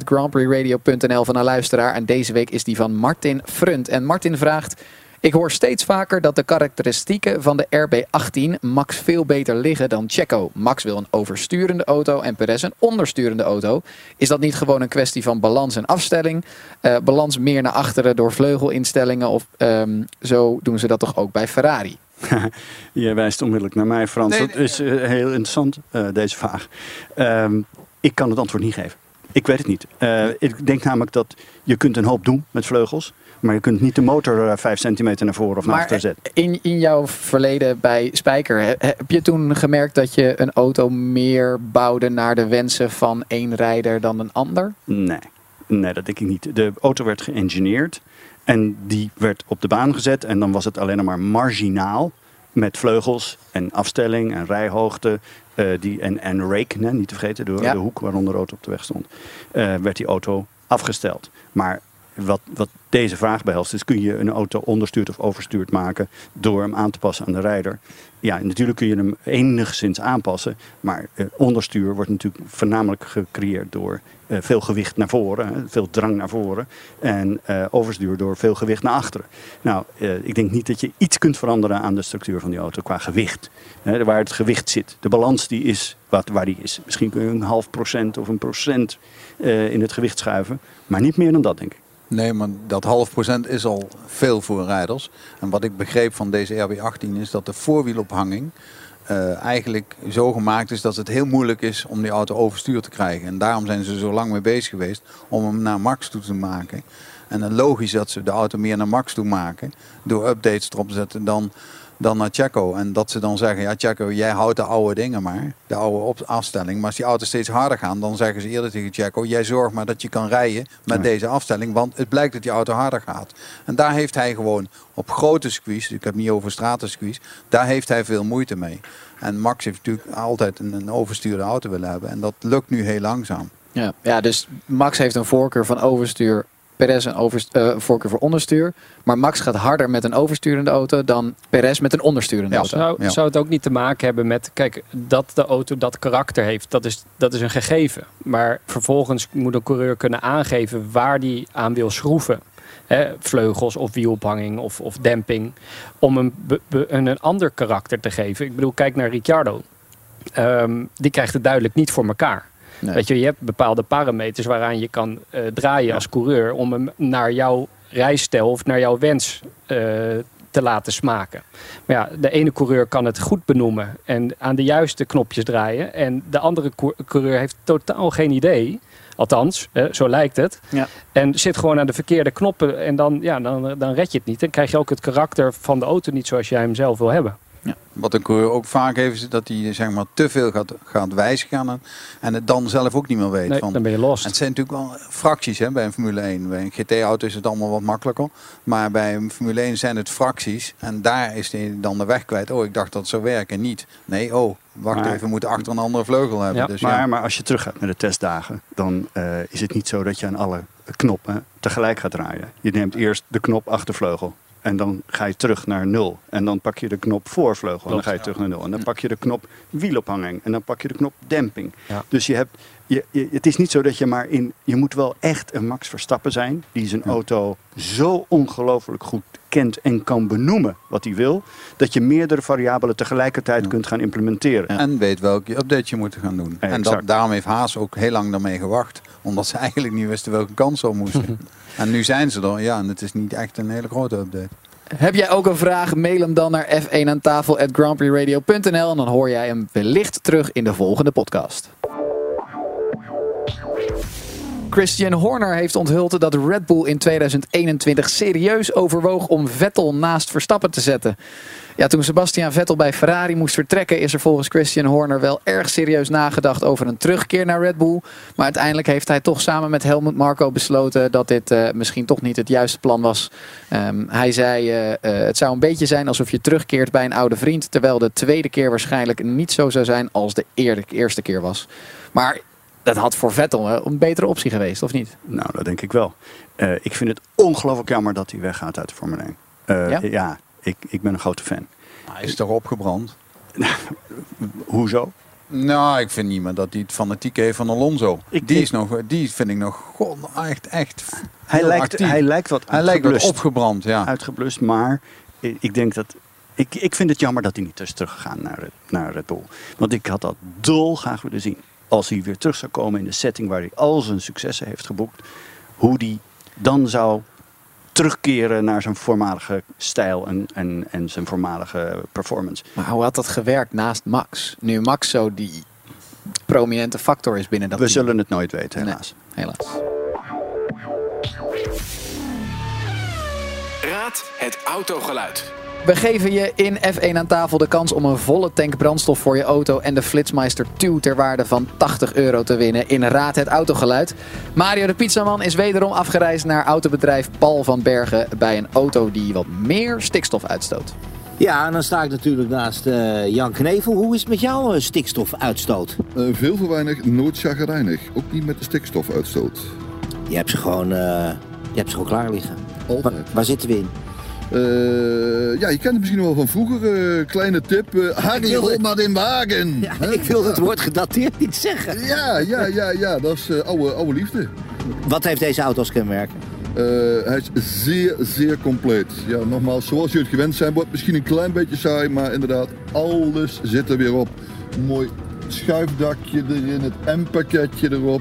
Speaker 7: van een luisteraar. En deze week is die van Martin Frunt. En Martin vraagt... Ik hoor steeds vaker dat de karakteristieken van de RB18 Max veel beter liggen dan Checo. Max wil een oversturende auto en Perez een ondersturende auto. Is dat niet gewoon een kwestie van balans en afstelling? Eh, balans meer naar achteren door vleugelinstellingen of ehm, zo doen ze dat toch ook bij Ferrari?
Speaker 4: Je wijst onmiddellijk naar mij, Frans.
Speaker 8: Nee,
Speaker 4: dat is eh, heel interessant, eh, deze vraag. Ehm, ik kan het antwoord niet geven. Ik weet het niet. Eh, ik denk namelijk dat je kunt een hoop doen met vleugels. Maar je kunt niet de motor eh, 5 centimeter naar voren of naar achter zetten.
Speaker 7: in, in jouw verleden bij Spijker, he- heb je toen gemerkt dat je een auto meer bouwde naar de wensen van één rijder dan een ander?
Speaker 4: Nee. nee, dat denk ik niet. De auto werd geëngineerd en die werd op de baan gezet. En dan was het alleen maar marginaal met vleugels en afstelling en rijhoogte. eh, die, en, en rake, nee, niet te vergeten, de,
Speaker 7: Ja.
Speaker 4: de hoek waaronder de auto op de weg stond. eh, werd die auto afgesteld. Maar wat, wat deze vraag behelst, is kun je een auto onderstuurd of overstuurd maken door hem aan te passen aan de rijder. Ja, natuurlijk kun je hem enigszins aanpassen, maar eh, onderstuur wordt natuurlijk voornamelijk gecreëerd door eh, veel gewicht naar voren, veel drang naar voren, en eh, overstuur door veel gewicht naar achteren. Nou, eh, ik denk niet dat je iets kunt veranderen aan de structuur van die auto qua gewicht. Waar het gewicht zit. De balans die is wat, waar die is. Misschien kun je een half procent of een procent eh, in het gewicht schuiven, maar niet meer dan dat, denk ik.
Speaker 8: Nee, maar dat half procent is al veel voor rijders. En wat ik begreep van deze RB18 is dat de voorwielophanging eh, eigenlijk zo gemaakt is dat het heel moeilijk is om die auto overstuur te krijgen. En daarom zijn ze zo lang mee bezig geweest om hem naar max toe te maken. En dan logisch dat ze de auto meer naar max toe maken door updates erop te zetten dan, dan naar Checo. En dat ze dan zeggen, ja Checo, jij houdt de oude dingen maar, de oude op afstelling. Maar als die auto's steeds harder gaan, dan zeggen ze eerder tegen Checo, jij zorgt maar dat je kan rijden met
Speaker 4: Ja.
Speaker 8: deze afstelling. Want het blijkt dat die auto harder gaat. En daar heeft hij gewoon op grote squeeze, ik heb niet over stratensqueeze, daar heeft hij veel moeite mee. En Max heeft natuurlijk altijd een, een overstuurde auto willen hebben. En dat lukt nu heel langzaam.
Speaker 7: Ja, ja dus Max heeft een voorkeur van overstuur. Perez een overst- eh, voorkeur voor onderstuur. Maar Max gaat harder met een oversturende auto dan Perez met een ondersturende
Speaker 8: Ja,
Speaker 7: auto.
Speaker 3: Zou,
Speaker 8: Ja.
Speaker 3: zou het ook niet te maken hebben met, kijk, dat de auto dat karakter heeft, dat is, dat is een gegeven. Maar vervolgens moet een coureur kunnen aangeven waar die aan wil schroeven. Hè, vleugels of wielophanging of, of demping. Om een, be- be- een, een ander karakter te geven. Ik bedoel, kijk naar Ricciardo. Ehm, die krijgt het duidelijk niet voor elkaar.
Speaker 7: Nee.
Speaker 3: Weet je, je hebt bepaalde parameters waaraan je kan eh, draaien als coureur om hem naar jouw rijstijl of naar jouw wens eh, te laten smaken. Maar ja, de ene coureur kan het goed benoemen en aan de juiste knopjes draaien. En de andere cour- coureur heeft totaal geen idee. Althans, hè, zo lijkt het.
Speaker 7: Ja.
Speaker 3: En zit gewoon aan de verkeerde knoppen. En dan, ja, dan, dan red je het niet. Dan krijg je ook het karakter van de auto niet zoals jij hem zelf wil hebben.
Speaker 8: Wat een coureur ook vaak heeft, is dat hij zeg maar, te veel gaat, gaat wijzigen. En, en het dan zelf ook niet meer weet.
Speaker 3: Nee,
Speaker 8: van,
Speaker 3: dan ben je los.
Speaker 8: En het zijn natuurlijk wel fracties hè, bij een Formule 1. Bij een GT-auto is het allemaal wat makkelijker. Maar bij een Formule 1 zijn het fracties. En daar is hij dan de weg kwijt. Oh, ik dacht dat het zou werken. Niet. Nee, oh, wacht
Speaker 4: Maar-
Speaker 8: even. We moeten achter een andere vleugel hebben.
Speaker 3: Ja,
Speaker 8: dus
Speaker 4: Maar,
Speaker 8: ja.
Speaker 4: maar als je terug gaat naar de testdagen, dan eh, is het niet zo dat je aan alle knoppen tegelijk gaat draaien. Je neemt eerst de knop achtervleugel. En dan ga je terug naar nul. En dan pak je de knop voorvleugel. En dan ga je terug naar nul. En dan pak je de knop wielophanging. En dan pak je de knop demping.
Speaker 3: Ja.
Speaker 4: Dus je hebt, je, je- het is niet zo dat je maar in. Je moet wel echt een Max Verstappen zijn. Die zijn auto zo ongelooflijk goed kent en kan benoemen wat hij wil. Dat je meerdere variabelen tegelijkertijd kunt gaan implementeren.
Speaker 8: En weet welke update je moet gaan doen.
Speaker 4: Ja,
Speaker 8: en dat, daarom heeft Haas ook heel lang daarmee gewacht. Omdat ze eigenlijk niet wisten welke kant ze op moesten. en nu zijn ze er. Ja, en het is niet echt een hele grote update.
Speaker 7: Heb jij ook een vraag? Mail hem dan naar f1 aan tafel at grandprixradio.nl en dan hoor jij hem wellicht terug in de volgende podcast. Christian Horner heeft onthuld dat Red Bull in 2021 serieus overwoog om Vettel naast Verstappen te zetten. Ja, toen Sebastian Vettel bij Ferrari moest vertrekken, is er volgens Christian Horner wel erg serieus nagedacht over een terugkeer naar Red Bull. Maar uiteindelijk heeft hij toch samen met Helmut Marko besloten dat dit eh, misschien toch niet het juiste plan was. Ehm, hij zei: eh, eh, Het zou een beetje zijn alsof je terugkeert bij een oude vriend. Terwijl de tweede keer waarschijnlijk niet zo zou zijn als de eer- eerste keer was. Maar dat had voor Vettel een betere optie geweest, of niet?
Speaker 4: Nou, dat denk ik wel. Eh, ik vind het ongelooflijk jammer dat hij weggaat uit de Formule 1. Eh,
Speaker 7: Ja?
Speaker 4: ja, ik, ik ben een grote fan.
Speaker 8: Hij is toch opgebrand?
Speaker 4: Hoezo?
Speaker 8: Nou, ik vind niet meer dat hij het fanatiek heeft van Alonso.
Speaker 4: Ik-
Speaker 8: die,
Speaker 4: ik-
Speaker 8: is nog, die vind ik nog god, echt, echt
Speaker 4: Hij lijkt,
Speaker 8: actief.
Speaker 4: hij lijkt wat
Speaker 8: Hij lijkt wat opgebrand, ja.
Speaker 4: Uitgeblust, maar ik, denk dat... Ik, ik vind het jammer dat hij niet is teruggegaan naar, naar Red Bull. Want ik had dat dolgraag willen zien. Als hij weer terug zou komen in de setting waar hij al zijn successen heeft geboekt. Hoe die dan zou terugkeren naar zijn voormalige stijl en, en, en zijn voormalige performance.
Speaker 7: Maar hoe had dat gewerkt naast Max? Nu Max zo die prominente factor is binnen dat
Speaker 4: We
Speaker 7: team.
Speaker 4: zullen het nooit weten, helaas.
Speaker 7: Helaas.
Speaker 2: Raad het autogeluid.
Speaker 7: We geven je in F1 aan tafel de kans om een volle tank brandstof voor je auto en de Flitsmeister 2 ter waarde van 80 euro te winnen in Raad het Autogeluid. Mario de Pizzaman is wederom afgereisd naar autobedrijf Paul van Bergen bij een auto die wat meer stikstof uitstoot.
Speaker 9: Ja, en dan sta ik natuurlijk naast eh, Jan Knevel. Hoe is het met jouw eh, stikstofuitstoot?
Speaker 10: Eh, veel te weinig, nooit chagrijnig. Ook niet met de stikstofuitstoot.
Speaker 9: Je hebt ze gewoon, eh, je hebt ze gewoon klaar liggen. Waar, waar zitten we in?
Speaker 10: Eh, ja, je kent het misschien wel van vroeger. eh, kleine tip. eh, Harry, maar in wagen.
Speaker 9: Ja, ik wil het woord gedateerd niet zeggen.
Speaker 10: Ja, ja, ja, ja. Dat is oude, oude liefde.
Speaker 9: Wat heeft deze auto als kenmerken?
Speaker 10: Hij is zeer, zeer compleet. Ja, nogmaals, zoals jullie het gewend zijn, wordt misschien een klein beetje saai, maar inderdaad, alles zit er weer op. Mooi schuifdakje erin, het M-pakketje erop.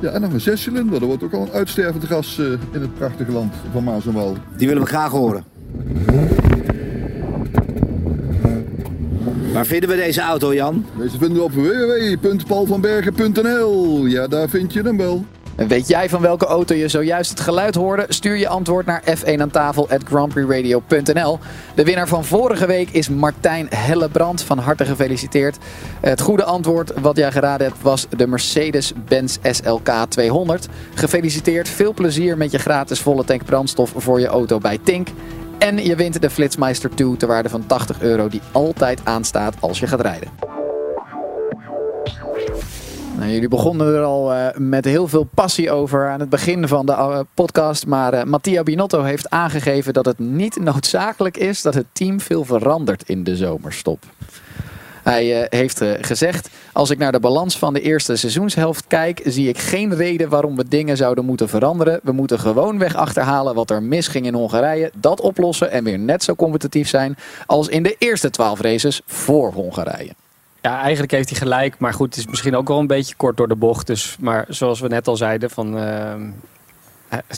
Speaker 10: Ja, en nog een zescilinder. Dat wordt ook al een uitstervend gas in het prachtige land van Maas en Waal.
Speaker 9: Die willen we graag horen. Waar vinden we deze auto, Jan?
Speaker 10: Deze vinden we op www.paulvanbergen.nl. Ja, daar vind je hem wel.
Speaker 7: En weet jij van welke auto je zojuist het geluid hoorde? Stuur je antwoord naar f1 aan tafel at grandprixradio.nl. De winnaar van vorige week is Martijn Hellebrand. Van harte gefeliciteerd. Het goede antwoord wat jij geraden hebt was de Mercedes-Benz SLK 200. Gefeliciteerd, veel plezier met je gratis volle tank brandstof voor je auto bij Tink. En je wint de Flitsmeister 2 ter waarde van 80 euro die altijd aanstaat als je gaat rijden. Nou, jullie begonnen er al eh, met heel veel passie over aan het begin van de eh, podcast. Maar eh, Mattia Binotto heeft aangegeven dat het niet noodzakelijk is dat het team veel verandert in de zomerstop. Hij eh, heeft eh, gezegd: Als ik naar de balans van de eerste seizoenshelft kijk, zie ik geen reden waarom we dingen zouden moeten veranderen. We moeten gewoonweg achterhalen wat er misging in Hongarije, dat oplossen en weer net zo competitief zijn als in de eerste twaalf races voor Hongarije.
Speaker 3: Ja, eigenlijk heeft hij gelijk. Maar goed, het is misschien ook wel een beetje kort door de bocht. Dus, maar zoals we net al zeiden, van, ehm, eh,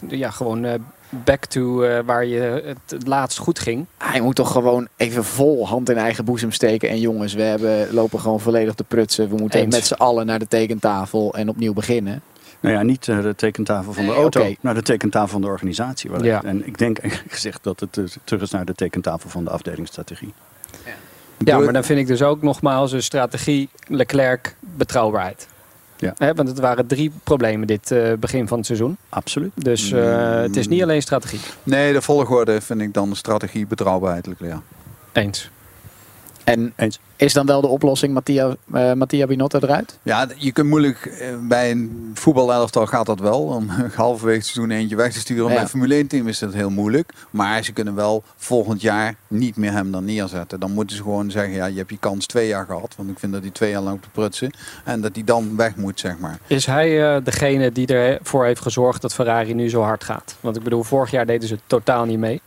Speaker 3: ja, gewoon eh, back to eh, waar je het, laatst goed ging.
Speaker 7: Hij moet toch gewoon even vol hand in eigen boezem steken. En jongens, we hebben, lopen gewoon volledig te prutsen. We moeten
Speaker 3: Eens.
Speaker 7: met z'n allen naar de tekentafel en opnieuw beginnen.
Speaker 4: Nou ja, niet eh, de tekentafel van de auto,
Speaker 7: oké.
Speaker 4: maar de tekentafel van de organisatie.
Speaker 3: Ja.
Speaker 4: En ik denk gezegd dat het eh, terug is naar de tekentafel van de afdelingsstrategie.
Speaker 3: Ja, maar dan vind ik dus ook nogmaals een strategie, Leclerc, betrouwbaarheid.
Speaker 4: Ja.
Speaker 3: Hè, want het waren drie problemen dit eh, begin van het seizoen.
Speaker 4: Absoluut.
Speaker 3: Dus eh, het is niet alleen strategie.
Speaker 8: Nee, de volgorde vind ik dan de strategie betrouwbaarheid. Ja.
Speaker 3: Eens.
Speaker 7: En
Speaker 4: Eens.
Speaker 7: is dan wel de oplossing Mattia, eh, Mattia Binotto eruit?
Speaker 8: Ja, je kunt moeilijk eh, bij een voetbalelftal gaat dat wel. Om halverwege het seizoen eentje weg te sturen.
Speaker 7: Ja.
Speaker 8: Bij een Formule 1 team is dat heel moeilijk. Maar ze kunnen wel volgend jaar niet meer hem dan neerzetten. Dan moeten ze gewoon zeggen, ja, je hebt je kans twee jaar gehad. Want ik vind dat hij twee jaar lang op de prutsen. En dat hij dan weg moet, zeg maar.
Speaker 3: Is hij eh, degene die ervoor heeft gezorgd dat Ferrari nu zo hard gaat? Want ik bedoel, vorig jaar deden ze het totaal niet mee.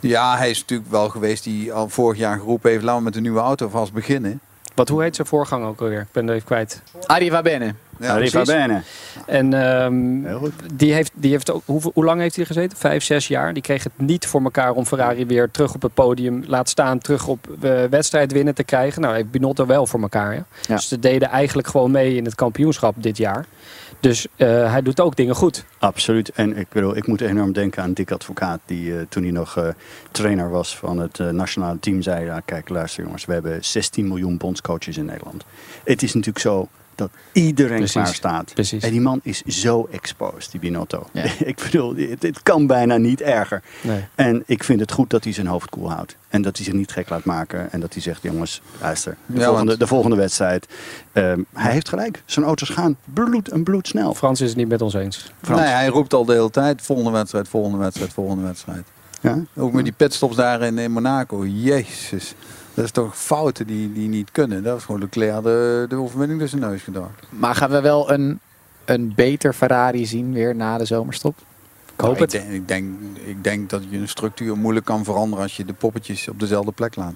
Speaker 8: Ja, hij is natuurlijk wel geweest die al vorig jaar geroepen heeft. Laten we met de nieuwe auto vast beginnen.
Speaker 3: Wat, hoe heet zijn voorgang ook alweer? Ik ben er even kwijt.
Speaker 7: Arriva Bene.
Speaker 8: Ja,
Speaker 4: Arriva
Speaker 3: precies.
Speaker 4: bene.
Speaker 3: En ehm, die heeft, die heeft ook, hoe, hoe lang heeft hij gezeten? Vijf, zes jaar. Die kreeg het niet voor elkaar om Ferrari weer terug op het podium, laat staan, terug op eh, wedstrijd winnen te krijgen. Nou, heeft Binotto wel voor elkaar. Ja?
Speaker 7: Ja.
Speaker 3: Dus ze deden eigenlijk gewoon mee in het kampioenschap dit jaar. Dus eh, hij doet ook dingen goed.
Speaker 4: Absoluut. En ik, bedoel, ik moet enorm denken aan Dick Advocaat, die eh, toen hij nog eh, trainer was van het nationale team, zei: Kijk, luister jongens, we hebben 16 miljoen bondscoaches in Nederland. Het is natuurlijk zo dat iedereen
Speaker 3: Precies.
Speaker 4: klaar staat.
Speaker 3: Precies.
Speaker 4: En die man is zo exposed, die Binotto.
Speaker 7: Ja.
Speaker 4: ik bedoel, dit, dit kan bijna niet erger.
Speaker 3: Nee.
Speaker 4: En ik vind het goed dat hij zijn hoofd koel houdt. En dat hij zich niet gek laat maken. En dat hij zegt, jongens, luister, de,
Speaker 8: Ja,
Speaker 4: volgende,
Speaker 8: want-
Speaker 4: de volgende wedstrijd. ehm, hij heeft gelijk. Zijn auto's gaan bloed en bloed snel.
Speaker 3: Frans is het niet met ons eens.
Speaker 4: Frans.
Speaker 8: Nee, hij roept al de hele tijd. Volgende wedstrijd, volgende wedstrijd, volgende wedstrijd.
Speaker 4: Ja?
Speaker 8: Ook met die pitstops daar in, in Monaco. Jezus. Dat is toch fouten die, die niet kunnen. Dat is gewoon Leclerc de, de overwinning dus in neus gedacht.
Speaker 7: Maar gaan we wel een, een beter Ferrari zien weer na de zomerstop?
Speaker 3: Ik hoop
Speaker 8: Nou,
Speaker 3: het.
Speaker 8: Ik denk, ik, denk, ik denk dat je een structuur moeilijk kan veranderen als je de poppetjes op dezelfde plek laat.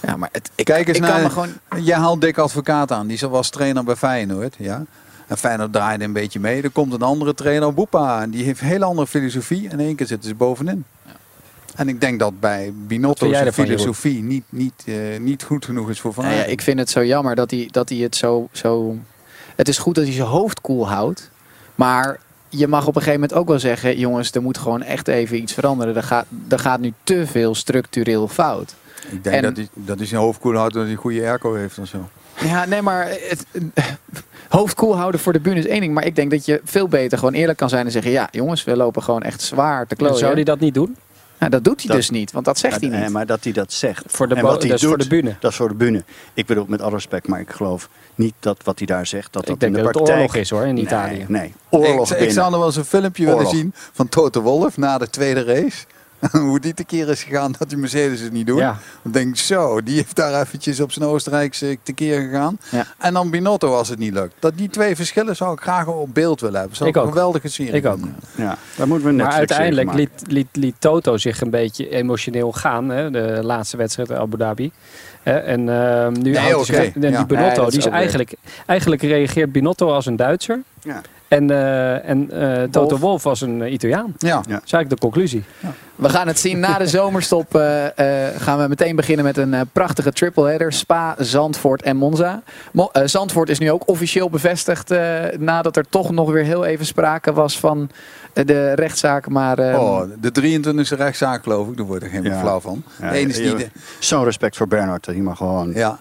Speaker 7: Ja, maar het, ik,
Speaker 8: Kijk eens
Speaker 7: ik
Speaker 8: naar...
Speaker 7: kan me gewoon...
Speaker 8: Jij haalt Dick Advocaat aan. Die was trainer bij Feyenoord. Ja? En Feyenoord draaide een beetje mee. Er komt een andere trainer, Boepa. En die heeft een hele andere filosofie. En in één keer zitten ze bovenin. En ik denk dat bij Binotto zijn filosofie niet, niet, eh, niet goed genoeg is voor Van
Speaker 7: Nou ja,
Speaker 8: Aert.
Speaker 7: ik vind het zo jammer dat hij, dat hij het zo, zo... Het is goed dat hij zijn hoofd koel houdt. Maar je mag op een gegeven moment ook wel zeggen... jongens, er moet gewoon echt even iets veranderen. Er gaat, er gaat nu te veel structureel fout.
Speaker 8: Ik denk
Speaker 7: En-
Speaker 8: dat, hij, dat hij zijn hoofd koel houdt omdat hij goede airco heeft of zo.
Speaker 7: Ja, nee, maar het, hoofd koel houden voor de bühne is één ding. Maar ik denk dat je veel beter gewoon eerlijk kan zijn en zeggen... ja, jongens, we lopen gewoon echt zwaar te klooien.
Speaker 3: Zou hij dat niet doen?
Speaker 7: Nou, dat doet hij
Speaker 4: Dat-
Speaker 7: dus niet, want dat zegt hij
Speaker 4: Nee,
Speaker 7: niet.
Speaker 4: maar dat hij dat zegt.
Speaker 3: Voor de
Speaker 4: en
Speaker 3: bo-
Speaker 4: wat hij
Speaker 3: dat
Speaker 4: doet,
Speaker 3: voor de bühne.
Speaker 4: Dat is voor de bühne. Ik bedoel, met alle respect, maar ik geloof niet dat wat hij daar zegt, dat
Speaker 3: Ik
Speaker 4: dat in de
Speaker 3: dat het
Speaker 4: praktijk...
Speaker 3: oorlog is, hoor, in
Speaker 4: Nee,
Speaker 3: Italië.
Speaker 4: Nee, oorlog
Speaker 8: ik, ik zou nog wel eens een filmpje willen zien van Toto Wolff na de tweede race. Hoe die tekeer is gegaan dat die Mercedes het niet doen.
Speaker 3: Ja.
Speaker 8: Dan denk ik zo, die heeft daar eventjes op zijn Oostenrijkse tekeer gegaan.
Speaker 7: Ja.
Speaker 8: En dan Binotto als het niet lukt. Dat die twee verschillen zou ik graag op beeld willen hebben. Zou
Speaker 3: Ik
Speaker 8: ik een
Speaker 3: ook.
Speaker 8: geweldige serie
Speaker 3: Ik ook.
Speaker 4: Ja, daar moeten we net
Speaker 3: Maar uiteindelijk liet, liet, liet Toto zich een beetje emotioneel gaan. Hè, de laatste wedstrijd in Abu Dhabi. Hè, en ehm, nu
Speaker 8: Nee,
Speaker 3: houdt hij
Speaker 8: oké.
Speaker 3: zich- en die. Binotto,
Speaker 7: Nee, dat is
Speaker 3: die is
Speaker 7: ook weer-
Speaker 3: eigenlijk, eigenlijk reageert Binotto als een Duitser.
Speaker 4: Ja.
Speaker 3: En, eh, en eh, Toto Wolff als een eh, Italiaan.
Speaker 8: Ja.
Speaker 4: Ja.
Speaker 3: Dat is eigenlijk de conclusie.
Speaker 7: We gaan het zien na de zomerstop. eh, eh, gaan we meteen beginnen met een prachtige tripleheader. Spa, Zandvoort en Monza. Mo- Zandvoort is nu ook officieel bevestigd. eh, nadat er toch nog weer heel even sprake was van de rechtszaak. Maar eh,
Speaker 8: Oh, de 23e rechtszaak geloof ik. Daar word ik helemaal
Speaker 4: Ja.
Speaker 8: flauw van.
Speaker 4: Ja,
Speaker 8: de ene is die...
Speaker 4: Zo'n respect voor Bernhard, hij maar gewoon
Speaker 8: Ja,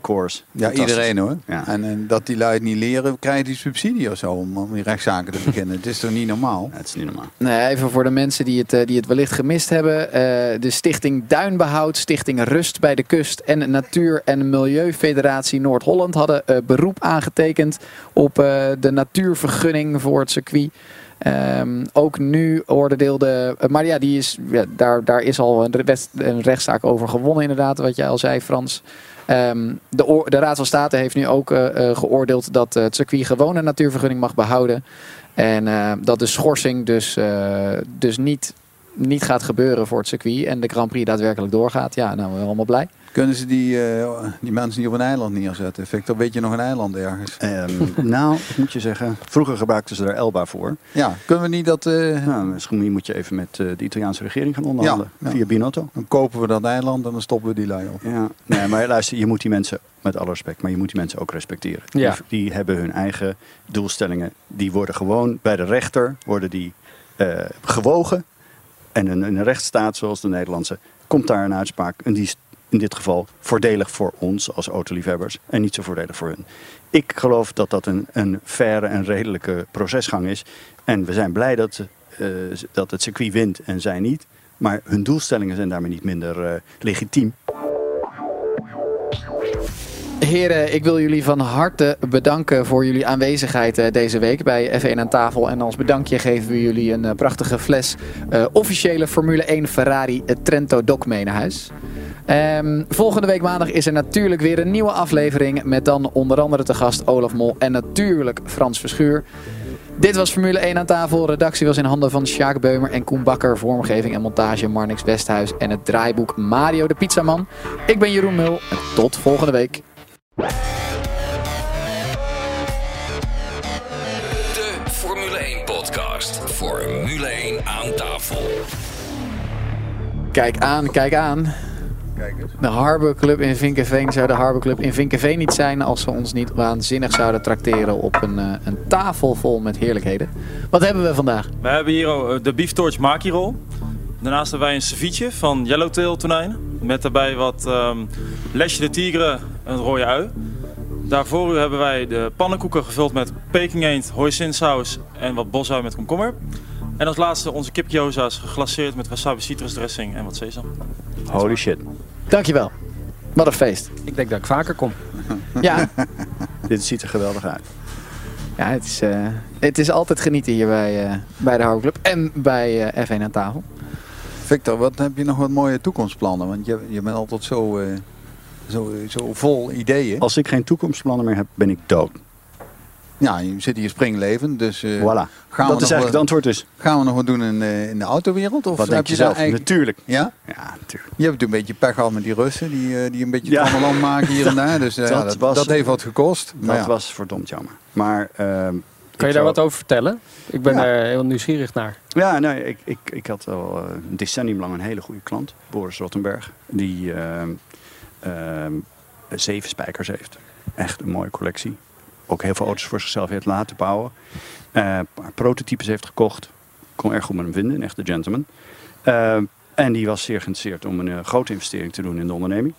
Speaker 4: course.
Speaker 8: ja iedereen hoor.
Speaker 4: Ja.
Speaker 8: En, en dat die lui het niet leren, krijgen die subsidie of zo om, om die rechtszaken te beginnen. Het is toch niet normaal?
Speaker 4: Ja, het is niet normaal.
Speaker 7: Nee, even voor de mensen die het, eh, die het wellicht gemist hebben. eh, de Stichting Duinbehoud, Stichting Rust bij de Kust en Natuur- en Milieufederatie Noord-Holland hadden eh, beroep aangetekend op eh, de natuurvergunning voor het circuit. Ehm, ook nu oordeelde, maar ja, die is, ja, daar, daar is al een rechtszaak over gewonnen inderdaad, wat jij al zei Frans. Ehm, de, de Raad van State heeft nu ook eh, eh, geoordeeld dat eh, het circuit gewoon een natuurvergunning mag behouden. En dat de schorsing dus, dus niet, niet gaat gebeuren voor het circuit. En de Grand Prix daadwerkelijk doorgaat. Ja, nou, we zijn allemaal blij.
Speaker 8: Kunnen ze die, eh, die mensen niet op een eiland neerzetten? Victor, weet je nog een eiland ergens?
Speaker 4: Ehm, nou, ik moet je zeggen, vroeger gebruikten ze er Elba voor.
Speaker 8: Ja, kunnen we niet dat... eh,
Speaker 4: Nou, misschien moet je even met eh, de Italiaanse regering gaan onderhandelen.
Speaker 8: Ja, ja.
Speaker 4: Via Binotto.
Speaker 8: Dan kopen we dat eiland en dan stoppen we die lui op.
Speaker 4: Ja, nee, maar luister, je moet die mensen, met alle respect, maar je moet die mensen ook respecteren.
Speaker 3: Ja.
Speaker 4: Die, die hebben hun eigen doelstellingen. Die worden gewoon bij de rechter worden die, eh, gewogen. En in een rechtsstaat zoals de Nederlandse komt daar een uitspraak. En die is in dit geval voordelig voor ons als autoliefhebbers en niet zo voordelig voor hun. Ik geloof dat dat een, een faire en redelijke procesgang is. En we zijn blij dat, eh, dat het circuit wint en zij niet. Maar hun doelstellingen zijn daarmee niet minder eh, legitiem.
Speaker 7: Heren, ik wil jullie van harte bedanken voor jullie aanwezigheid eh, deze week bij F1 aan tafel. En als bedankje geven we jullie een eh, prachtige fles eh, officiële Formule 1 Ferrari Trento Doc mee naar huis. Ehm, volgende week maandag is er natuurlijk weer een nieuwe aflevering met dan onder andere te gast Olaf Mol en natuurlijk Frans Verschuur. Dit was Formule 1 aan tafel. Redactie was in handen van Sjaak Beumer en Koen Bakker. Vormgeving en montage Marnix Westhuis. En het draaiboek Mario de Pizzaman. Ik ben Jeroen Mul en tot volgende week.
Speaker 5: De Formule 1 podcast. Formule 1 aan tafel.
Speaker 7: Kijk aan, kijk aan. De Harbor Club in Vinkenveen zou de Harbor Club in Vinkenveen niet zijn als ze ons niet waanzinnig zouden trakteren op een, eh, een tafel vol met heerlijkheden. Wat hebben we vandaag?
Speaker 11: We hebben hier eh, de Beef Torch Maki Roll. Daarnaast hebben wij een ceviche van Yellowtail tonijn. Met daarbij wat ehm lesje de tigre, een rode ui. Daarvoor u hebben wij de pannenkoeken gevuld met peking eend, hoisinsaus en wat bosui met komkommer. En als laatste onze kipgyoza's geglaceerd met wasabi citrusdressing en wat sesam.
Speaker 4: Holy shit.
Speaker 7: Dankjewel. Wat een feest.
Speaker 3: Ik denk dat ik vaker kom.
Speaker 7: Ja,
Speaker 4: Dit ziet er geweldig uit.
Speaker 7: ja het, is, eh, het is altijd genieten hier bij, eh, bij de Harbor Club en bij eh, F1 aan tafel.
Speaker 8: Victor, wat heb je nog wat mooie toekomstplannen? Want je, je bent altijd zo, eh, zo, zo vol ideeën.
Speaker 4: Als ik geen toekomstplannen meer heb, ben ik dood.
Speaker 8: Ja, je zit hier springlevend, dus eh,
Speaker 4: Voilà.
Speaker 8: gaan, we
Speaker 4: dat is
Speaker 8: nog
Speaker 4: eigenlijk het
Speaker 8: wat,
Speaker 4: antwoord dus.
Speaker 8: gaan we nog wat doen in, eh, in de autowereld? Of
Speaker 4: Wat
Speaker 8: heb
Speaker 4: denk je zelf?
Speaker 8: eigenlijk-
Speaker 4: Natuurlijk.
Speaker 8: Ja?
Speaker 4: Ja, natuurlijk.
Speaker 8: Je hebt een beetje pech gehad met die Russen, die, eh, die een beetje
Speaker 4: Ja.
Speaker 8: het land maken hier en daar. Dus eh,
Speaker 4: Dat
Speaker 8: ja, dat,
Speaker 4: was-
Speaker 8: dat heeft wat gekost. Maar
Speaker 4: Dat
Speaker 8: ja.
Speaker 4: was verdomd jammer. Maar ehm,
Speaker 3: Kan je daar wat over vertellen? Ik ben
Speaker 4: Ja.
Speaker 3: er heel nieuwsgierig naar.
Speaker 4: Ja, nee, ik, ik, ik had al een decennium lang een hele goede klant, Boris Rottenberg, die ehm, zeven spijkers heeft. Echt een mooie collectie. Ook heel veel auto's voor zichzelf heeft laten bouwen. Eh, een paar prototypes heeft gekocht. Kon erg goed met hem vinden, een echte gentleman. Ehm, en die was zeer geïnteresseerd om een eh, grote investering te doen in de onderneming.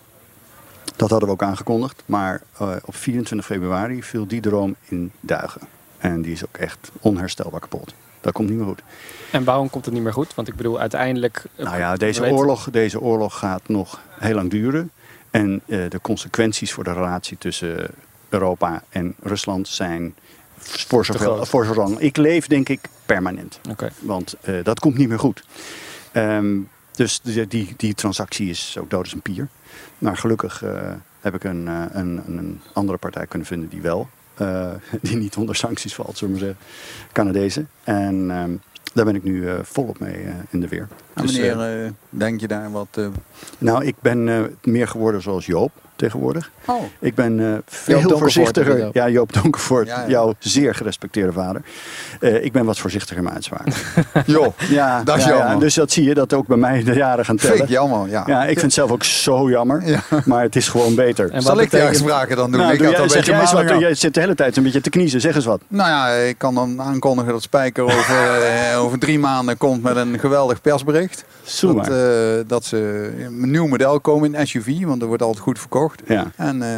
Speaker 4: Dat hadden we ook aangekondigd. Maar eh, op 24 februari viel die droom in duigen. En die is ook echt onherstelbaar kapot. Dat komt niet meer goed.
Speaker 3: En waarom komt het niet meer goed? Want ik bedoel, uiteindelijk...
Speaker 4: Nou ja, deze oorlog, deze oorlog gaat nog heel lang duren. En eh, de consequenties voor de relatie tussen Europa en Rusland zijn voor
Speaker 3: groot.
Speaker 4: voor zolang ik leef, denk ik, permanent.
Speaker 3: Oké.
Speaker 4: Want eh, dat komt niet meer goed. Ehm, dus die, die, die transactie is ook dood als een pier. Maar gelukkig eh, heb ik een, een, een andere partij kunnen vinden die wel, die niet onder sancties valt, zullen we maar zeggen, Canadezen. En ehm, daar ben ik nu eh, volop mee eh, in de weer.
Speaker 8: En
Speaker 4: Dus,
Speaker 8: wanneer
Speaker 4: eh,
Speaker 8: denk je daar wat... eh,
Speaker 4: nou, ik ben eh, meer geworden zoals Joop tegenwoordig.
Speaker 8: Oh.
Speaker 4: Ik ben eh, veel voorzichtiger. Ja, Joop Donkervoort,
Speaker 8: Ja, ja.
Speaker 4: jouw zeer gerespecteerde vader. Eh, ik ben wat voorzichtiger in mijn uitspraken.
Speaker 8: joh,
Speaker 4: Ja,
Speaker 8: Dat is
Speaker 4: ja, ja.
Speaker 8: jammer.
Speaker 4: Dus dat zie je dat ook bij mij de jaren gaan
Speaker 8: vind ik
Speaker 4: tellen.
Speaker 8: jammer, ja.
Speaker 4: Ja, ik vind het zelf ook zo jammer.
Speaker 8: Ja.
Speaker 4: Maar het is gewoon beter.
Speaker 3: En
Speaker 8: Zal
Speaker 3: wat
Speaker 8: ik de uitspraken dan doen?
Speaker 4: Nou,
Speaker 8: ik
Speaker 4: doe
Speaker 8: had
Speaker 4: jij,
Speaker 8: een
Speaker 4: zeg jij eens wat.
Speaker 8: maling
Speaker 4: Jij zit de hele tijd een beetje te kniezen. Zeg eens wat.
Speaker 8: Nou ja, ik kan dan aankondigen dat Spijker over, eh, over drie maanden komt met een geweldig persbericht. Dat, eh, dat ze een nieuw model komen in SUV, want er wordt altijd goed verkocht.
Speaker 4: Ja.
Speaker 8: En eh,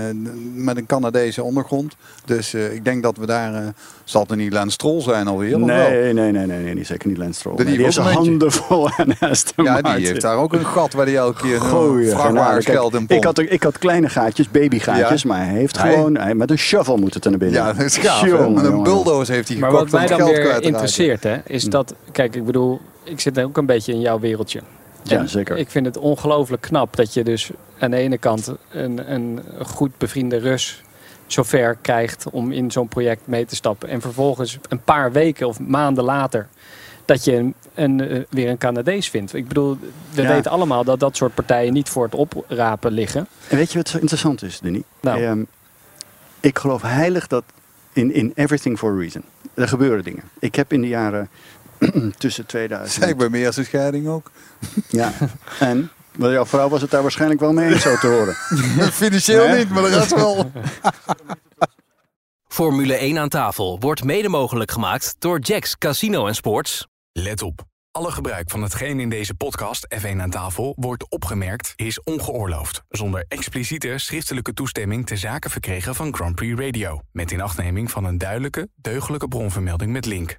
Speaker 8: met een Canadese ondergrond. Dus eh, ik denk dat we daar... eh, zal het er niet Lance Stroll zijn alweer? of wel?
Speaker 4: Nee, nee, nee, nee, nee, zeker niet Lance Stroll.
Speaker 8: Die
Speaker 4: Nee, Die
Speaker 8: heeft
Speaker 4: zijn handen vol aan Aston
Speaker 8: Ja,
Speaker 4: Martin.
Speaker 8: die heeft daar ook een gat waar hij elke keer een vrachtwagens geld in
Speaker 4: Kijk, ik,
Speaker 8: pompt.
Speaker 4: had, ik had kleine gaatjes, babygaatjes,
Speaker 8: Ja.
Speaker 4: maar hij heeft
Speaker 8: Hij-
Speaker 4: gewoon hij, met een shovel moet het er naar binnen.
Speaker 8: Ja, dat is gaaf.
Speaker 4: Jongen,
Speaker 8: Met een bulldozer heeft hij
Speaker 3: Maar
Speaker 8: gekocht
Speaker 3: wat mij dan weer interesseert, hè, is dat... Kijk, ik bedoel, ik zit ook een beetje in jouw wereldje.
Speaker 4: Ja, zeker.
Speaker 3: Ik vind het ongelooflijk knap dat je dus aan de ene kant een, een goed bevriende Rus zover krijgt om in zo'n project mee te stappen. En vervolgens een paar weken of maanden later dat je een, een, eh, weer een Canadees vindt. Ik bedoel, we
Speaker 4: Ja.
Speaker 3: weten allemaal dat dat soort partijen niet voor het oprapen liggen.
Speaker 4: En weet je wat zo interessant is, Denis?
Speaker 3: Nou.
Speaker 4: Ehm, ik geloof heilig dat in, in everything for a reason. Er gebeuren dingen. Ik heb in de jaren tussen 2000...
Speaker 8: Zeg bij mijn eerste scheiding ook.
Speaker 4: Ja, en? Wel, jouw vrouw was het daar waarschijnlijk wel mee eens, zo te horen.
Speaker 8: Financieel
Speaker 4: Nee?
Speaker 8: niet, maar de rest wel.
Speaker 5: Formule 1 aan tafel wordt mede mogelijk gemaakt door Jacks Casino en Sports.
Speaker 2: Let op. Alle gebruik van hetgeen in deze podcast F1 aan tafel wordt opgemerkt is ongeoorloofd. Zonder expliciete schriftelijke toestemming te zaken verkregen van Grand Prix Radio. Met inachtneming van een duidelijke, deugdelijke bronvermelding met link.